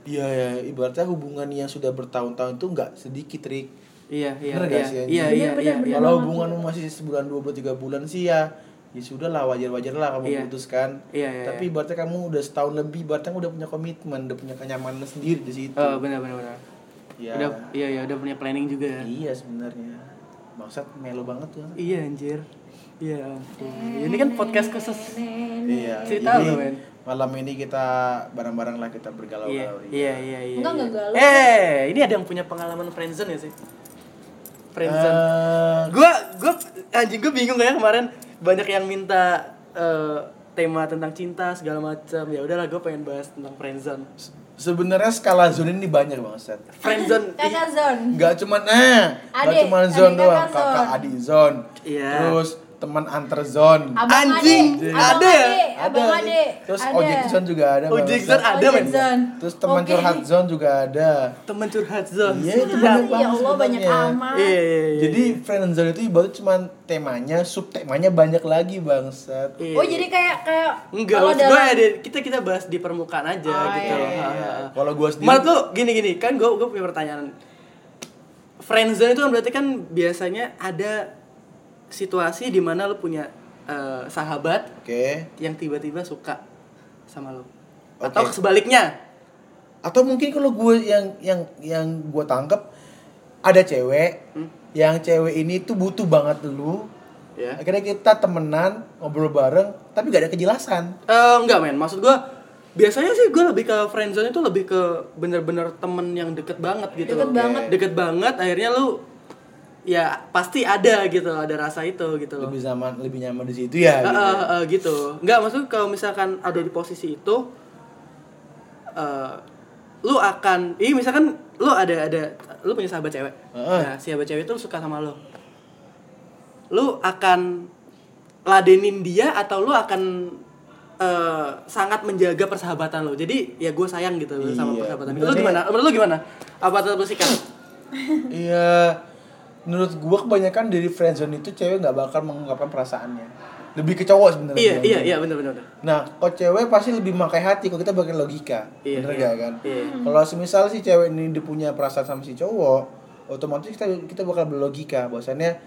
ya, ya ibaratnya hubungan yang sudah bertahun-tahun itu nggak sedikit Rik Iya, iya, Bener iya. gak sih, Iya, iya, iya, iya. kalau hubunganmu masih sebulan dua bulan tiga bulan sih ya ya sudah lah wajar-wajar lah kamu Iya. putuskan Iya, iya, tapi iya. ibaratnya kamu udah setahun lebih ibaratnya udah punya komitmen udah punya kenyamanan sendiri di situ Oh, benar benar benar. ya Udah iya iya udah punya planning juga ya. Iya sebenarnya. Maksud melo banget tuh. Iya anjir. Iya ampun. Ini kan podcast khusus. Iya. Cerita lu, men. malam ini kita bareng-bareng lah kita bergalau-galau. Iya, iya, iya, iya. Enggak, iya. enggak galau. Eh, ini ada yang punya pengalaman friendzone ya sih? Friendzone. Eh, Gua gua anjing gua bingung kayak kemarin banyak yang minta eh, tema tentang cinta segala macam. Ya udahlah gua pengen bahas tentang friendzone. Sebenarnya skala zone ini banyak banget, Set. Friendzone <laughs> Kakak Zon. Enggak cuman eh, cuman adik zone doang, zone. kakak adik zone. Iya. Terus teman antar zone. Abang Anjing, Ade, ada abang ya? Ade, abang Ade. Terus ada. ojek zone juga ada. Ojek zone ada, men. Terus teman Oke. curhat zone juga ada. teman curhat zone. Iya, itu Ya banyak banget Allah banyak amat. Iya, iya, iya. Jadi friend zone itu ibarat cuman temanya, subtemanya banyak lagi bangsat. Iya. Oh jadi kayak kayak Enggak, kalau maksud gue dalam- ada kita kita bahas di permukaan aja Oh, gitu. iya, loh. iya, iya. Kalau gua sendiri Menurut lu gini gini, kan gue gue punya pertanyaan. Friendzone itu kan berarti kan biasanya ada situasi di mana lu punya eh, sahabat Oke. yang tiba-tiba suka sama lu. Oke. Atau sebaliknya. Atau mungkin kalau gue yang yang yang gue tangkap ada cewek Hmm? yang cewek ini tuh butuh banget dulu. Ya. Akhirnya kita temenan ngobrol bareng tapi gak ada kejelasan. Eh, enggak men, maksud gue biasanya sih gue lebih ke friendzone itu lebih ke bener-bener temen yang deket banget gitu Deket loh. banget. Deket banget, akhirnya lu ya pasti ada gitu, ada rasa itu gitu. Lebih zaman lebih nyaman di situ ya. Eh, gitu. eh, eh, gitu. Enggak, maksud kalau misalkan ada di posisi itu eh lu akan ini misalkan lu ada ada lu punya sahabat cewek. Heeh. Nah, si sahabat cewek itu suka sama lu. Lu akan ladenin dia atau lu akan eh, sangat menjaga persahabatan lo. Jadi ya gue sayang gitu loh sama Iya, persahabatan. Lu gimana? Menurut lu gimana? Apa tetap lu sikat? Iya. Menurut gue kebanyakan dari friendzone itu cewek nggak bakal mengungkapkan perasaannya. Lebih ke cowok sebenarnya. iya, iya, iya, bener bener. bener. Nah, kalau cewek pasti lebih memakai hati, kalau kita pakai logika. Iya, Bener iya. gak kan? Iya. Kalau semisal si cewek ini dia punya perasaan sama si cowok, otomatis kita kita bakal berlogika bahwasannya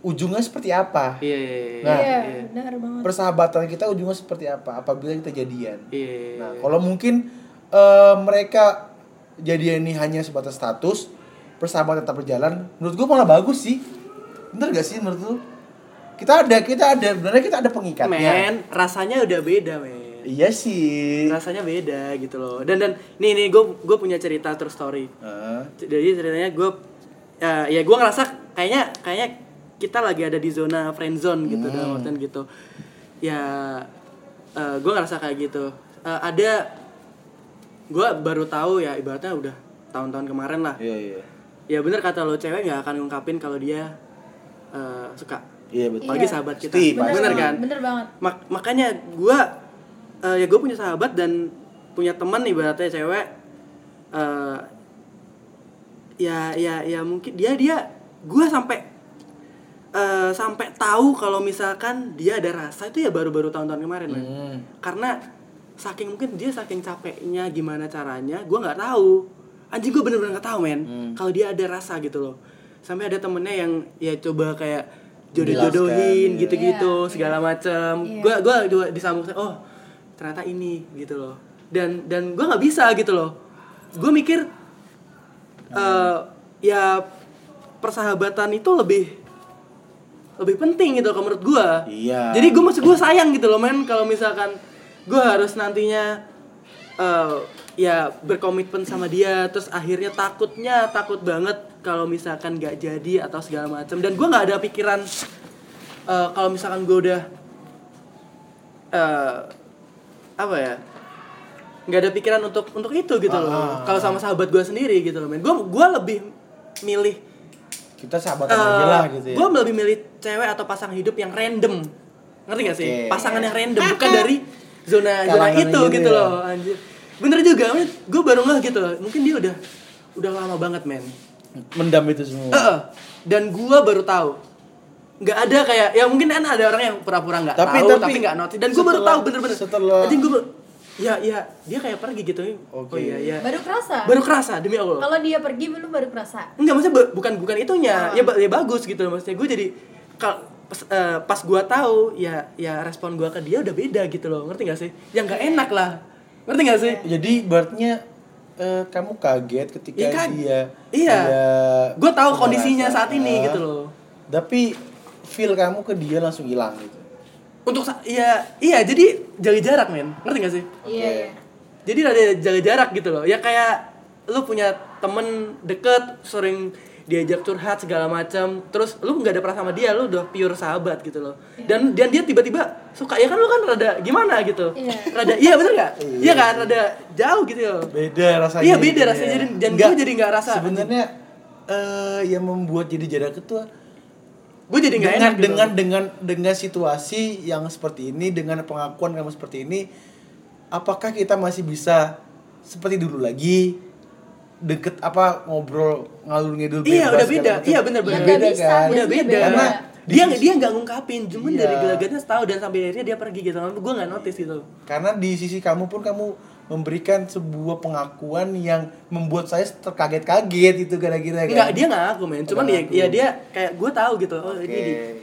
ujungnya seperti apa. Iya, iya, iya. Nah, Iya, iya. benar banget. Persahabatan kita ujungnya seperti apa apabila kita jadian. Iya. Nah, kalau mungkin eh, mereka jadian ini hanya sebatas status, persahabatan tetap berjalan, menurut gua malah bagus sih. Bener gak sih menurut lu? Kita ada, kita ada, sebenarnya kita ada pengikatnya. Men, rasanya udah beda, men. Iya sih. Rasanya beda gitu loh. Dan dan nih nih gue gue punya cerita true story. Heeh. Jadi ceritanya gue ya, ya gue ngerasa kayaknya kayaknya kita lagi ada di zona friend zone gitu dalam artian gitu. Ya gue ngerasa kayak gitu. Eh, ada gue baru tahu ya ibaratnya udah tahun-tahun kemarin lah. Iya, iya. Ya bener kata lo cewek nggak akan ngungkapin kalau dia eh, suka. Iya betul. Apalagi sahabat kita. Pasti, Bener, pasti. kan? Bener banget. Mak- makanya gue ya gue punya sahabat dan punya teman ibaratnya cewek eh ya ya ya mungkin dia dia gue sampai eh sampai tahu kalau misalkan dia ada rasa itu ya baru-baru tahun-tahun kemarin. Hmm. karena saking mungkin dia saking capeknya gimana caranya gue nggak tahu anjing gue bener-bener nggak tahu men. Hmm. kalau dia ada rasa gitu loh. Sampai ada temennya yang ya coba kayak jodoh-jodohin iya. gitu-gitu Iya, segala macam Iya. gue gua juga disambung oh ternyata ini gitu loh. Dan dan gue nggak bisa gitu loh. Gue mikir eh ya persahabatan itu lebih lebih penting gitu kalau menurut gue Iya. jadi gue masih gue sayang gitu loh men. Kalau misalkan gue harus nantinya eh ya berkomitmen sama dia terus akhirnya takutnya takut banget kalau misalkan nggak jadi atau segala macam dan gue nggak ada pikiran eh, kalau misalkan gue udah eh, apa ya nggak ada pikiran untuk untuk itu gitu loh Ah. kalau sama sahabat gue sendiri gitu loh men gue gue lebih milih Kita sahabatan aja lah gitu ya. gue lebih milih cewek atau pasangan hidup yang random ngerti gak sih Oke. pasangan yang random bukan dari <laughs> zona zona itu gitu gitu ya. loh anjir bener juga gue baru ngeh gitu loh mungkin dia udah udah lama banget men Mendam itu semua. Heeh. dan gue baru tahu nggak ada kayak ya mungkin kan ada orang yang pura-pura nggak Tapi- tahu tapi tapi nggak notice dan gue baru tahu bener-bener setelah- Anjing gue ya ya dia kayak pergi gitu oh Oke. iya iya Baru kerasa. baru kerasa demi allah Kalau dia pergi belum baru kerasa. Enggak maksudnya bukan bukan itunya. Ah. Ya, ba- ya bagus gitu maksudnya. Gue jadi kal pas, eh, pas gua tahu ya ya respon gua ke dia udah beda gitu loh. Ngerti gak sih? Yang gak enak lah. Ngerti gak sih? Jadi berarti eh, kamu kaget ketika Iya, kan? dia Iya. dia Gua tahu kondisinya saat ini gitu loh. Tapi feel kamu ke dia langsung hilang gitu. Untuk iya iya jadi jaga jarak men. Ngerti gak sih? Iya, iya. Jadi ada jaga jarak gitu loh. Ya kayak lu punya temen deket sering diajak curhat segala macam terus lu nggak ada perasaan sama dia lu udah pure sahabat gitu loh dan dan dia tiba-tiba suka ya kan lu kan rada gimana gitu Iya. rada iya bener nggak iya kan rada jauh gitu loh Beda rasanya. Iya, beda rasanya. ya. Jadi- dan gue jadi nggak rasa, Sebenarnya eh yang membuat jadi jarak itu gue jadi nggak dengan enak gitu. dengan dengan dengan situasi yang seperti ini dengan pengakuan kamu seperti ini apakah kita masih bisa seperti dulu lagi deket apa ngobrol ngalur ngidul iya udah beda iya bener Ya, bener nggak beda bisa, kan? udah beda beda. Karena dia di dia nggak ngungkapin cuman Iya. dari gelagatnya tahu dan sampai akhirnya dia pergi gitu gue nggak notice gitu karena di sisi kamu pun kamu memberikan sebuah pengakuan yang membuat saya terkaget-kaget itu kira-kira kan Enggak, dia nggak aku men. Cuman ya, ya dia kayak gue tahu gitu. Oh, ini Oke,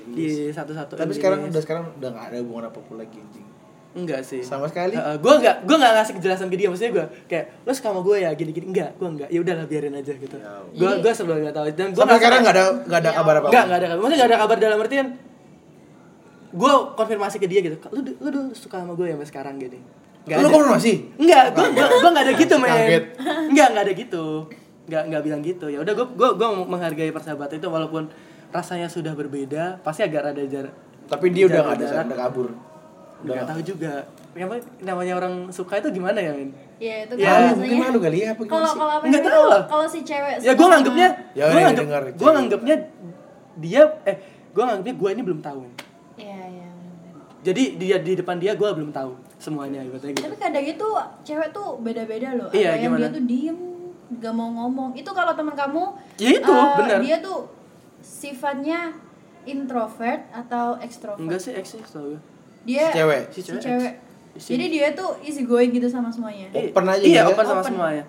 di, di satu-satu. tapi ini, sekarang ini. udah sekarang udah nggak ada hubungan apa pun lagi anjing enggak sih. sama sekali gue nggak gue nggak ngasih kejelasan ke dia maksudnya gue kayak lo suka sama gue ya gini gini enggak gue enggak ya udahlah biarin aja gitu Ya Allah. gue gue sebelum nggak tahu dan gue sampai sekarang nggak ada nggak ada kabar apa enggak enggak ada kabar maksudnya nggak ada kabar dalam artian gue konfirmasi ke dia gitu lu lu dulu suka sama gue ya sampai sekarang gini Nggak lu ada. konfirmasi Enggak, gue gue gue nggak ada gitu men. Enggak nggak ada gitu. Nggak nggak bilang gitu. Ya udah gue gue gue menghargai persahabatan itu walaupun rasanya sudah berbeda, pasti agak ada jarak. tapi dia udah nggak ada jarak. udah kabur udah Nggak tahu juga. Apa- namanya orang suka itu gimana ya men? Iya, itu Ya, mungkin malu kali ya apa gimana Kalau sih? kalau apa Nggak tahu lah. Kalau si cewek Ya suka gue sama- nganggepnya, Ya, gue ya, nganggep, dengar, gue cewek. nganggepnya dia eh gue nganggepnya gue ini belum tahu. Iya, iya. Jadi dia di depan dia gue belum tahu semuanya gitu. gitu. Tapi kadang itu cewek tuh beda-beda loh. Iya, Ada yang gimana? dia tuh diem, gak mau ngomong. Itu kalau teman kamu Ya itu, eh, bener. Dia tuh sifatnya introvert atau ekstrovert. Enggak sih eksis tau gue. Dia Si cewek? Si Si cewek. cewek. Si- Jadi dia tuh easy going gitu sama semuanya. Open aja Iya, gitu ya? open sama Open. semuanya.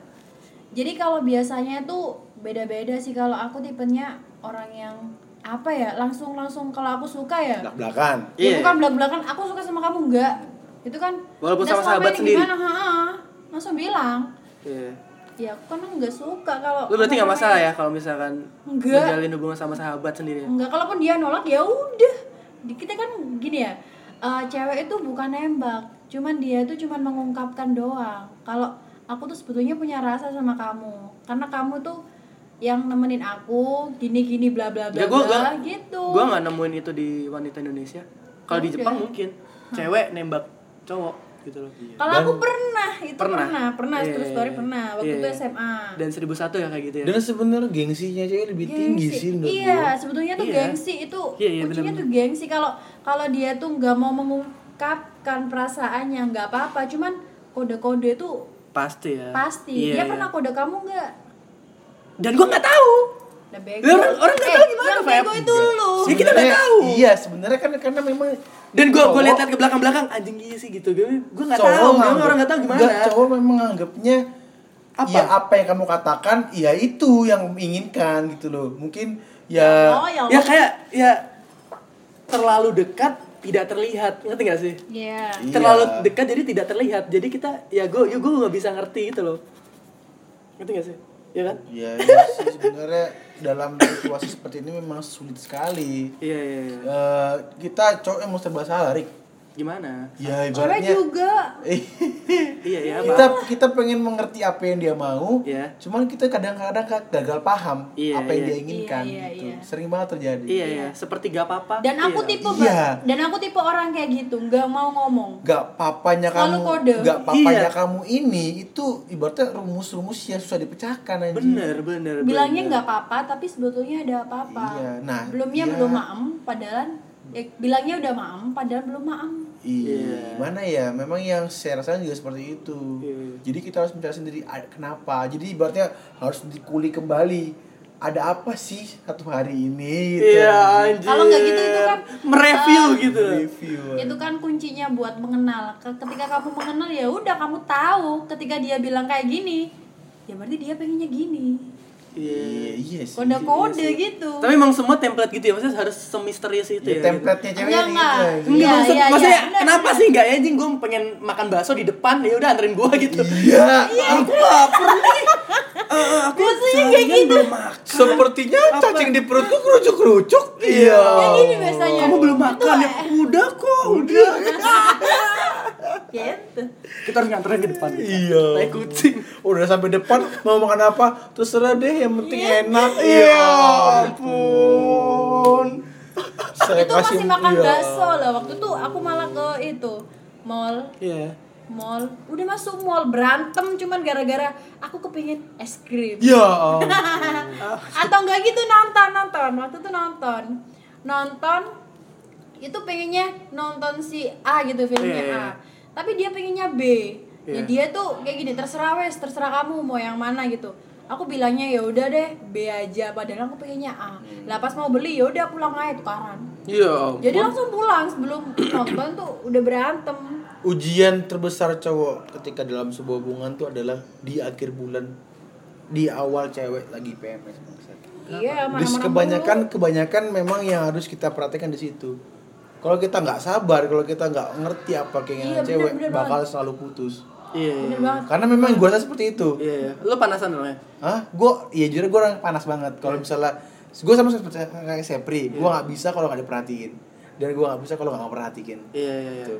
Jadi kalau biasanya tuh beda-beda sih kalau aku tipenya orang yang apa ya langsung langsung kalau aku suka ya belak belakan Ya Iya. bukan belak-belakan aku suka sama kamu enggak. Itu kan Walaupun "Nah, sama sahabat sendiri." Gimana? Ha-ha. Langsung bilang. Iya. Ya aku kan enggak suka kalau Lu berarti nggak masalah namanya- ya kalau misalkan Enggak. menjalin hubungan sama sahabat sendiri ya? Enggak, kalaupun dia nolak ya udah. Kita kan gini ya. Eh, cewek itu bukan nembak, cuman dia itu cuman mengungkapkan doang. Kalau aku tuh sebetulnya punya rasa sama kamu, karena kamu tuh yang nemenin aku gini-gini bla bla bla Ya gua bla gua gitu. gua nggak nemuin itu di wanita Indonesia. Kalau di. Jepang mungkin cewek nembak cowok gitu loh. Kalau Dan- aku pernah, itu Pernah. pernah, pernah, Iya, true iya, story iya. pernah waktu Iya, itu iya. SMA. Dan 1001 ya kayak gitu ya. dan sebenarnya gengsinya cewek lebih tinggi Gengsi. sih menurut Iya, gua. sebetulnya tuh Iya. gengsi itu Iya, iya, kuncinya benar-benar. tuh gengsi kalau kalau dia tuh nggak mau mengungkapkan perasaannya nggak apa-apa, cuman kode-kode tuh Pasti ya. pasti. Iya, dia iya. pernah kode kamu nggak? Dan gua nggak tahu. Bego. Ya, orang- orang nggak Eh, tahu gimana, Yang Feb. bego itu lu. Ya, kita nggak Sebenarnya- tahu. iya sebenarnya kan karena memang Dan gua gua cowok- lihat ke belakang-belakang anjing iya sih gitu. Gua gua nggak tahu, memang nganggep- orang nggak tahu gimana. Enggak, cowok memang menganggapnya Apa? ya apa yang kamu katakan ya itu yang menginginkan gitu loh mungkin ya Oh, ya Ya kayak ya terlalu dekat tidak terlihat, ngerti gak sih? Iya. Iya. terlalu dekat jadi tidak terlihat. Jadi kita ya gue ya gue nggak bisa ngerti gitu loh. Ngerti gak sih? Ya kan? Ya, ya sih, sebenarnya dalam situasi seperti ini memang sulit sekali. Iya iya iya. Eh, kita cowok yang serba salah Rik gimana Ya cewek ibaratnya juga <laughs> iya ya kita kita pengen mengerti apa yang dia mau, Iya. cuman kita kadang-kadang ka- gagal paham Iya, apa yang iya. dia inginkan Iya, iya, gitu. iya. Sering banget terjadi. iya ya seperti gak apa-apa dan aku Iya. tipe Iya. ba- dan aku tipe orang kayak gitu nggak mau ngomong Gak papanya Selalu kamu, kode. gak papanya Iya. kamu ini itu ibaratnya rumus-rumus yang susah dipecahkan aja. bener bener bilangnya bener. nggak apa-apa tapi sebetulnya ada apa-apa Iya, nah, belumnya iya. belum maem padahal ya, bilangnya udah maem padahal belum maem Iya, Iya. mana ya? Memang yang saya rasakan juga seperti itu. Iya. Jadi kita harus mencari sendiri kenapa. Jadi ibaratnya harus dikulik kembali. Ada apa sih satu hari ini? Gitu. iya anjir Kalau nggak gitu, itu kan, mereview eh, gitu Review. itu kan kuncinya buat mengenal Ke- ketika kamu mengenal ya udah kamu tahu ketika dia bilang kayak gini ya berarti dia pengennya gini Iya, iya sih. kode-kode gitu tapi emang semua template gitu ya maksudnya harus semisterius itu Ya, ya template-nya cewek gitu. enggak. Enggak Iya, maksud, iya, maksudnya iya. Bener, kenapa bener. sih enggak ya anjing gue pengen makan bakso di depan ya udah anterin gue gitu. Iya. Aku lapar nih. Eh, aku Biasanya kayak gitu. belum makan. Sepertinya cacing di perutku kerucuk-kerucuk. Iya. Kayak gini biasanya Kamu belum makan ya? Udah kok, udah. Gitu Kita harus nganterin ke depan. Iya. Tai kucing. Udah sampai depan mau makan apa? Terserah deh, yang penting enak. Iya ampun. Saya itu masih makan iya. bakso lah waktu itu aku malah ke itu mall Iya. mall udah masuk mall berantem cuman gara-gara aku kepingin es krim Ya. <laughs> ampun. atau enggak gitu nonton nonton waktu itu nonton nonton itu pengennya nonton si A gitu filmnya Iya, iya. A tapi dia pengennya B. Ya Iya. dia tuh kayak gini terserah wes terserah kamu mau yang mana gitu. Aku bilangnya ya udah deh B aja. Padahal aku pengennya A. Lah pas mau beli ya udah pulang aja tukaran. Iya jadi langsung pulang sebelum <clears throat> nonton tuh udah berantem. Ujian terbesar cowok ketika dalam sebuah hubungan tuh adalah di akhir bulan di awal cewek lagi PMS iya mana-mana kebanyakan kebanyakan memang yang harus kita perhatikan di situ. Kalau kita nggak sabar, kalau kita nggak ngerti apa keinginan Iya, bener, cewek, bener bakal selalu putus. Iya. bener iya. banget Karena memang gue rasa seperti itu. Iya, iya. Lu panasan dong ya? Hah? Gue, iya jujur gue orang panas banget. Kalau misalnya gue sama seperti kayak Sepri, gue nggak bisa kalau nggak diperhatiin, dan gue nggak bisa kalau nggak memperhatikan. Iya, iya, iya. Gitu.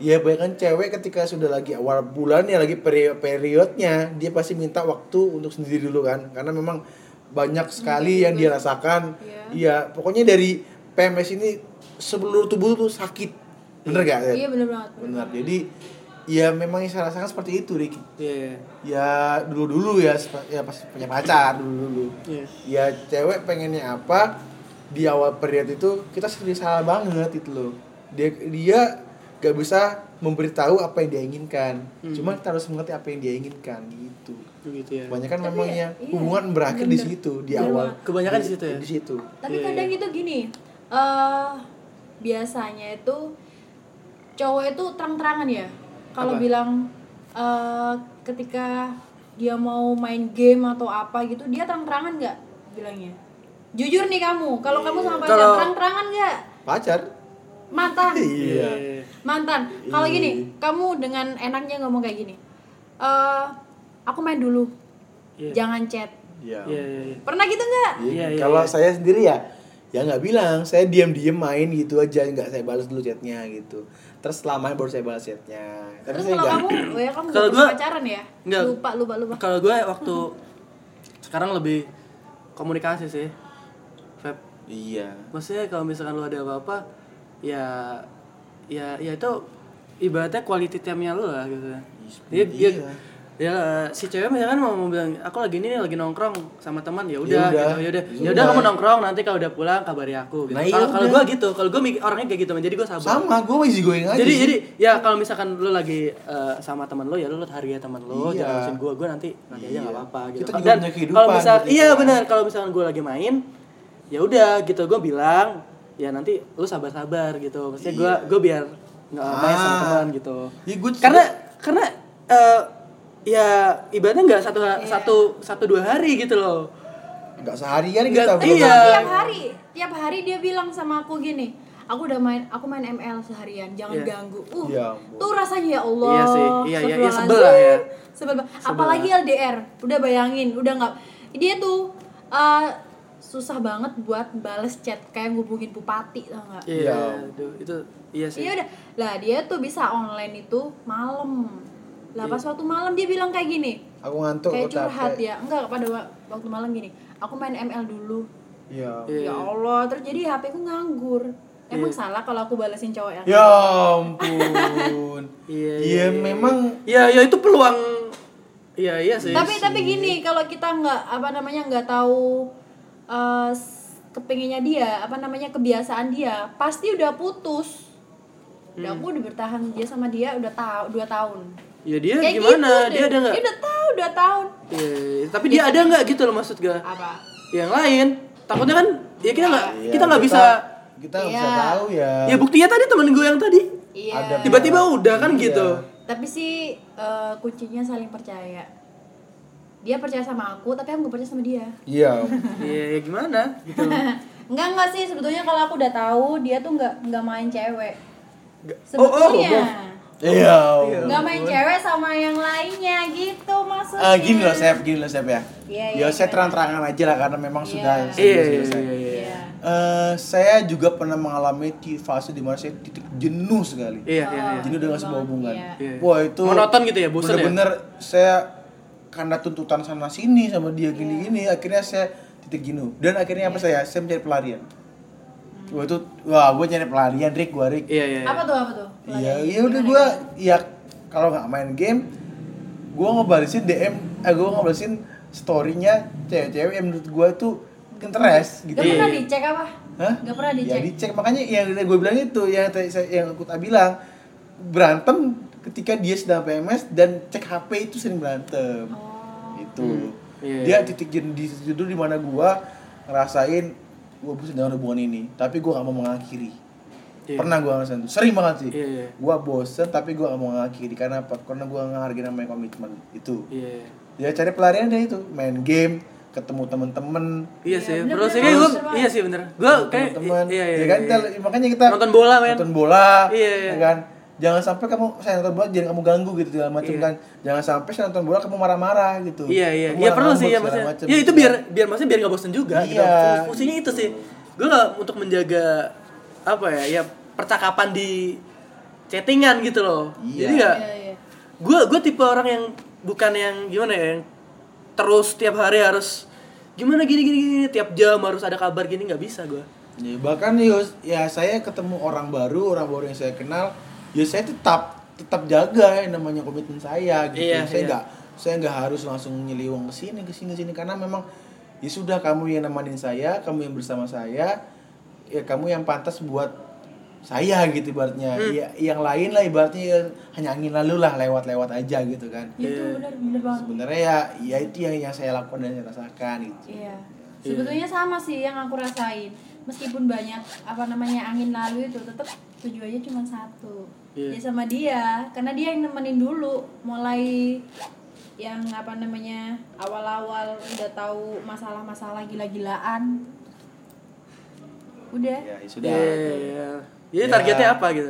Ya bahkan cewek ketika sudah lagi awal bulan ya lagi periode periodnya dia pasti minta waktu untuk sendiri dulu kan karena memang banyak sekali yang dia rasakan Iya. iya pokoknya dari PMS ini seluruh tubuh tuh sakit bener gak iya bener banget bener jadi ya memang yang saya rasakan seperti itu Ricky Iya, iya. ya dulu dulu ya ya pas punya pacar dulu dulu Iya. ya cewek pengennya apa di awal period itu kita sendiri salah banget itu loh dia dia gak bisa memberitahu apa yang dia inginkan Hmm. cuma kita harus mengerti apa yang dia inginkan gitu Begitu ya. kebanyakan Tapi memangnya ya, iya, hubungan berakhir di bener. situ di Bener awal. Kebanyakan di situ ya? di situ tapi Iya, kadang iya. itu gini eh biasanya itu cowok itu terang-terangan ya. Kalau bilang eh ketika dia mau main game atau apa gitu dia terang-terangan nggak bilangnya? Jujur nih kamu kalau kamu sama pacar Kalau- terang-terangan nggak? Pacar? Mantan. <laughs> Iya. Mantan. Kalau Iya. gini kamu dengan enaknya ngomong kayak gini eh aku main dulu Iya. jangan chat. Iya. Iya, iya, iya. pernah gitu nggak? Iya, iya, kalau iya. saya sendiri ya ya nggak bilang saya diam-diam main gitu aja nggak saya balas dulu chatnya gitu terus selamanya baru saya balas chatnya tapi terus saya kalau nggak kamu oh ya kamu Kalau gua- pacaran ya Nggak. lupa lupa lupa Kalau gue waktu sekarang lebih komunikasi sih. Feb. iya Maksudnya kalau misalkan lu ada apa-apa ya ya ya itu ibaratnya quality time-nya lu lah gitu. Iya, iya. iya. Ya si cewek misalkan mau, mau bilang aku lagi ini lagi nongkrong sama teman ya udah udah. gitu. Ya udah. Ya Ya udah kamu nongkrong nanti kalau udah pulang kabari aku gitu. Nah, Kalau iya kalau udah. gue gitu, kalau gue orangnya kayak gitu, jadi gue sabar. sama gue easy going aja jadi sih. jadi ya kalau misalkan lu lagi eh, sama teman lu ya lu hargai teman lu Iya. jangan ngurusin gua gua nanti nanti aja Iya. nggak apa-apa gitu Kita juga dan kalau misal gitu iya kan. benar kalau misalkan gua lagi main ya udah gitu gua bilang ya nanti lu sabar-sabar gitu maksudnya gua Iya. gua biar nggak main sama Ah. teman gitu Ya, gua karena karena eh, ya ibaratnya nggak satu Iya. satu satu dua hari gitu loh nggak seharian Nggak- kita iya. tiap hari tiap hari dia bilang sama aku gini aku udah main aku main ML seharian jangan Iya. ganggu uh Ya tuh rasanya ya Allah Iya sih, iya, iya, iya, sebel lah ya. sebel banget. apalagi LDR udah bayangin udah nggak dia tuh uh, susah banget buat bales chat kayak ngubungin bupati tau nggak Iya, Iya. aduh, itu iya sih. Iya udah, lah dia tuh bisa online itu malam. Lah pas waktu malam dia bilang kayak gini, Aku ngantuk, kayak aku curhat capek. ya. Enggak pada wa- waktu malam gini, aku main ML dulu. Iya. Iya. Ya Allah, terus jadi HP ku nganggur. Emang Iya. salah kalau aku balesin cowok yang Ya ampun. <laughs> Iya, Iya, memang Iya, ya itu peluang Iya, iya sih. tapi tapi gini kalau kita nggak apa namanya nggak tahu eh, s- kepinginnya dia apa namanya kebiasaan dia pasti udah putus udah aku udah bertahan dia sama dia udah tahu dua tahun Ya dia Kayak gimana? gitu dia deh. ada nggak? dia udah tahu dua tahun Iya, iya. tapi dia ada nggak gitu loh maksud gue. apa Yang lain, takutnya kan ya kita nggak Iya, kita nggak bisa. kita nggak bisa Iya. tahu ya. Ya buktinya tadi temen gue yang tadi iya tiba-tiba udah kan Iya. gitu. tapi sih eh, kuncinya saling percaya dia percaya sama aku tapi aku nggak percaya sama dia Iya. <laughs> Iya, ya gimana gitu. <laughs> Enggak enggak sih sebetulnya kalau aku udah tahu dia tuh nggak nggak main cewek Oh, oh, sebetulnya Iya. nggak main cewek sama yang lainnya gitu maksudnya Ah, gini loh, Sep, gini loh, Sep ya. Iya, ya, iya, saya gimana? terang-terangan aja lah karena memang Iya. sudah Iya, iya, iya, iya. Iya. Eh, saya juga pernah mengalami di fase di mana saya titik jenuh sekali. Iya, iya, iya. Jenuh dengan sebuah hubungan. Iya. Iya. Wah itu Monoton gitu ya, bosen ya? Bener-bener saya karena tuntutan sana sini sama dia gini-gini, akhirnya saya titik jenuh. Dan akhirnya apa saya? Saya mencari pelarian. Wah itu, wah gue nyari pelarian, Rick, gue Rick. Iya, iya. apa tuh apa tuh Iya, iya udah gue, ya kalau nggak main game, gue ngebalesin DM, eh gue ngebalesin storynya cewek-cewek yang menurut gue tuh interest gitu. Gak pernah Iya. dicek apa? Hah? Gak pernah Ya dicek. dicek makanya yang gue bilang itu yang yang aku tak bilang berantem ketika dia sedang PMS dan cek HP itu sering berantem. Oh. Itu. Iya, Dia iya. titik jenuh di situ di mana gua ngerasain gua bosan dengan hubungan ini, tapi gua gak mau mengakhiri. Iya. Pernah gua ngerasain itu. Sering banget sih. Iya, iya. Gua bosen tapi gua gak mau mengakhiri karena apa? Karena gua ngehargain namanya komitmen itu. Iya. Ya cari pelarian dari itu, main game, ketemu temen-temen, Iya Iya, sih, bener, terus bener, ini gue, bener, iya sih bener. Gue kayak, teman-teman iya, iya, ya kan iya, iya. makanya kita Nonton bola, men. nonton bola Iya, iya. ya kan jangan sampai kamu saya nonton bola jangan kamu ganggu gitu segala macam Iya. kan jangan sampai saya nonton bola kamu marah-marah gitu Iya iya, Kamu iya perlu sih ya maksudnya. macem Ya itu gitu biar kan. biar maksudnya biar nggak bosen juga. gitu. Iya. Fung- Fungsinya itu sih. Gue nggak untuk menjaga apa ya, ya percakapan di chattingan gitu loh. Iya. Jadi nggak. Iya, iya. Gue gue tipe orang yang bukan yang gimana ya, yang terus tiap hari harus gimana gini gini gini tiap jam harus ada kabar gini nggak bisa gue. Ya, bahkan ya saya ketemu orang baru orang baru yang saya kenal ya saya tetap tetap jaga yang namanya komitmen saya gitu Iya, saya iya. nggak saya nggak harus langsung nyeliwang ke sini ke sini sini karena memang ya sudah kamu yang nemenin saya kamu yang bersama saya ya kamu yang pantas buat saya gitu ibaratnya Hmm. ya yang lain lah ibaratnya ya hanya angin lalu lah lewat-lewat aja gitu kan Itu Iya. benar benar banget. sebenarnya ya ya itu yang yang saya lakukan dan saya rasakan gitu Iya. Sebetulnya sama sih yang aku rasain. Meskipun banyak apa namanya angin lalu itu tetap tujuannya cuma satu. Iya. Ya sama dia, karena dia yang nemenin dulu mulai yang apa namanya awal-awal udah tahu masalah-masalah gila-gilaan. Udah. ya sudah Iya. iya. Jadi Ya. targetnya apa gitu?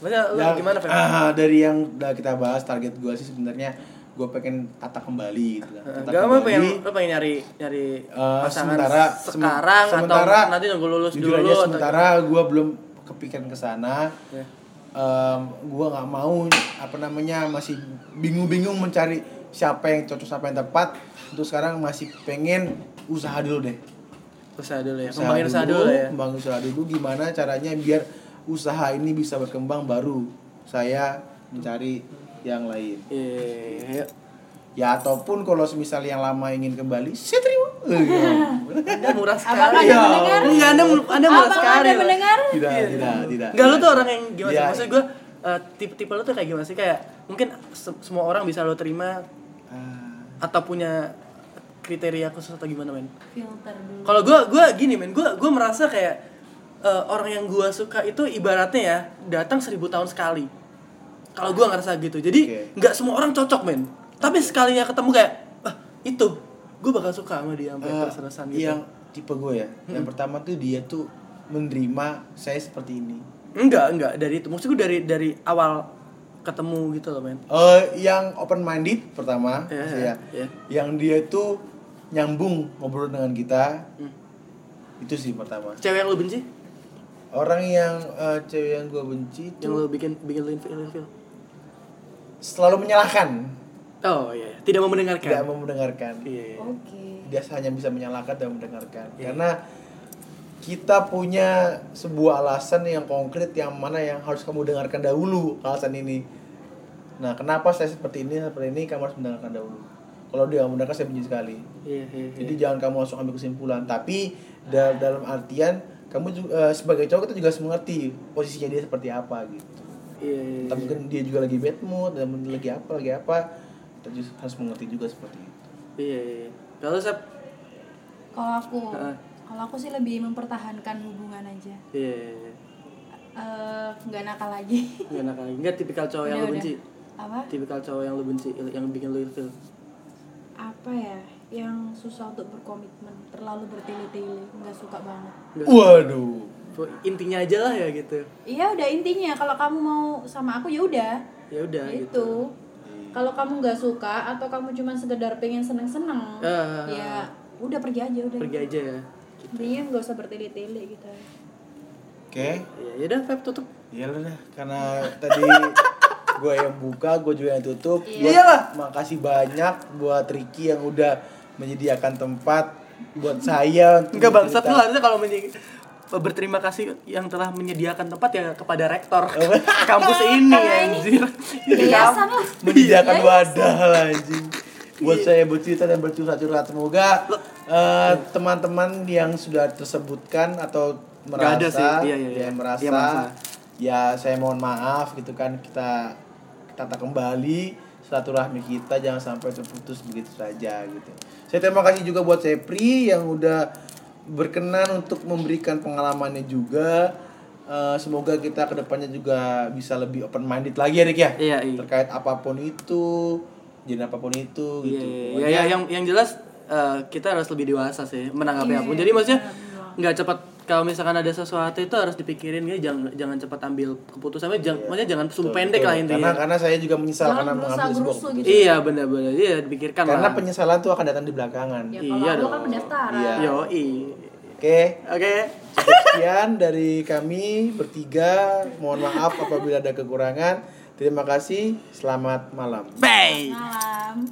Maksudnya lu Ya, gimana Feb? ah, dari yang udah kita bahas target gue sih sebenarnya gue pengen tata kembali gitu kan. Tata Gak mau kembali. pengen lu pengen nyari nyari Eh, pasangan sementara sekarang sem- sementara, atau nanti nunggu lulus dulu aja atau sementara gue belum kepikiran ke sana Ya. Em, gue nggak mau apa namanya masih bingung-bingung mencari siapa yang cocok siapa yang tepat. Untuk sekarang masih pengen usaha dulu deh. Usaha dulu ya kembangin usaha dulu ya. kembangin usaha dulu. Gimana caranya biar usaha ini bisa berkembang baru? Saya mencari yang lain. Iya ya ataupun kalau misal yang lama ingin kembali saya terima Eh, iya. anda murah Apakah sekali Anda mendengar? enggak anda anda murah Apakah sekali Anda mendengar? tidak Iya. tidak tidak Enggak lu tuh orang yang gimana sih? Iya. Maksud gue tipe tipe lu tuh kayak gimana sih? Kayak mungkin se- semua orang bisa lo terima Ah, atau punya kriteria khusus atau gimana men? Filter dulu. Kalau gue gue gini men, gue gue merasa kayak eh, orang yang gue suka itu ibaratnya ya datang seribu tahun sekali. Kalau gue ngerasa gitu, jadi nggak semua orang cocok men. Tapi sekalinya ketemu kayak, ah itu, gue bakal suka sama dia sampai eh, terus-terusan gitu. yang tipe gue ya yang pertama tuh dia tuh menerima saya seperti ini Enggak, enggak dari itu. Maksud gue dari dari awal ketemu gitu loh men. Eh, yang open minded pertama Iya, saya iya. yang dia tuh nyambung ngobrol dengan kita Hmm. Itu sih pertama. Cewek yang lu benci? Orang yang eh, cewek yang gue benci Yang itu lu bikin bikin lu ilfil? selalu menyalahkan, Oh iya, iya. tidak mau mendengarkan. tidak mau mendengarkan. Iya. iya. Oke. Dia hanya bisa menyalahkan dan mendengarkan. Iya. Karena kita punya sebuah alasan yang konkret yang mana yang harus kamu dengarkan dahulu alasan ini. Nah, kenapa saya seperti ini seperti ini kamu harus mendengarkan dahulu. Kalau dia nggak mendengarkan saya benci sekali. Iya, iya. Jadi jangan kamu langsung ambil kesimpulan. Tapi da- dalam artian kamu juga, eh, sebagai cowok kita juga harus mengerti posisinya dia seperti apa gitu. Iya, iya. Tapi mungkin dia juga lagi bad mood dan lagi apa lagi apa kita harus mengerti juga seperti itu. Iya, iya. iya. Kalau Sep? Kalau aku, Heeh. kalau aku sih lebih mempertahankan hubungan aja. Iya, iya, iya. Eh, nggak nakal lagi. <laughs> Nggak enak lagi. Nggak tipikal cowok yang Udah, lu benci. Apa? Tipikal cowok yang lu benci, yang bikin lu ilfil. Apa ya? Yang susah untuk berkomitmen, terlalu bertele-tele, nggak suka banget. Waduh. Intinya aja lah ya gitu. Iya udah intinya kalau kamu mau sama aku ya udah. Ya udah itu. gitu. Kalau kamu nggak suka atau kamu cuma sekedar pengen seneng-seneng, Ah. ya udah pergi aja udah. Pergi aja ya. Intinya nggak usah bertele-tele gitu. Oke. Iya, ya udah Feb tutup. Iya lah dah. karena tadi <laughs> gue yang buka, gue juga yang tutup. Iya. Iyalah. Makasih banyak buat Ricky yang udah menyediakan tempat buat saya untuk Enggak bangsat lu harusnya kalau menye- berterima kasih yang telah menyediakan tempat ya kepada rektor <laughs> kampus ini anjir. Yayasan lah. <laughs> menyediakan Yayasan. wadah lah anjing buat saya bercerita dan bercurhat-curhat semoga eh, teman-teman yang sudah tersebutkan atau Nggak ada merasa sih. Iya, iya, iya. yang merasa Iya, merasa. ya saya mohon maaf gitu kan kita tata kembali silaturahmi kita jangan sampai terputus begitu saja gitu saya terima kasih juga buat Sepri yang udah berkenan untuk memberikan pengalamannya juga. Eh, semoga kita ke depannya juga bisa lebih open minded lagi ya Rik ya? Iya, iya. terkait apa pun itu jenis apa pun itu Iya, gitu. iya, iya, yang yang jelas eh, kita harus lebih dewasa sih menanggapi Iya, apa pun. Jadi maksudnya nggak cepat kalau misalkan ada sesuatu itu harus dipikirin ya jangan jangan cepat ambil keputusan jangan maksudnya jangan Betul, pendek betul. lah intinya. karena karena saya juga menyesal Jangan karena mengambil sebuah gitu. Iya benar-benar iya dipikirkan karena lah. penyesalan tuh akan datang di belakangan Ya Iya kalau aku dong. kan pendaftaran. Iya. Yo oke Oke. cukup sekian dari kami bertiga mohon maaf apabila ada kekurangan terima kasih selamat malam Bye. Malam.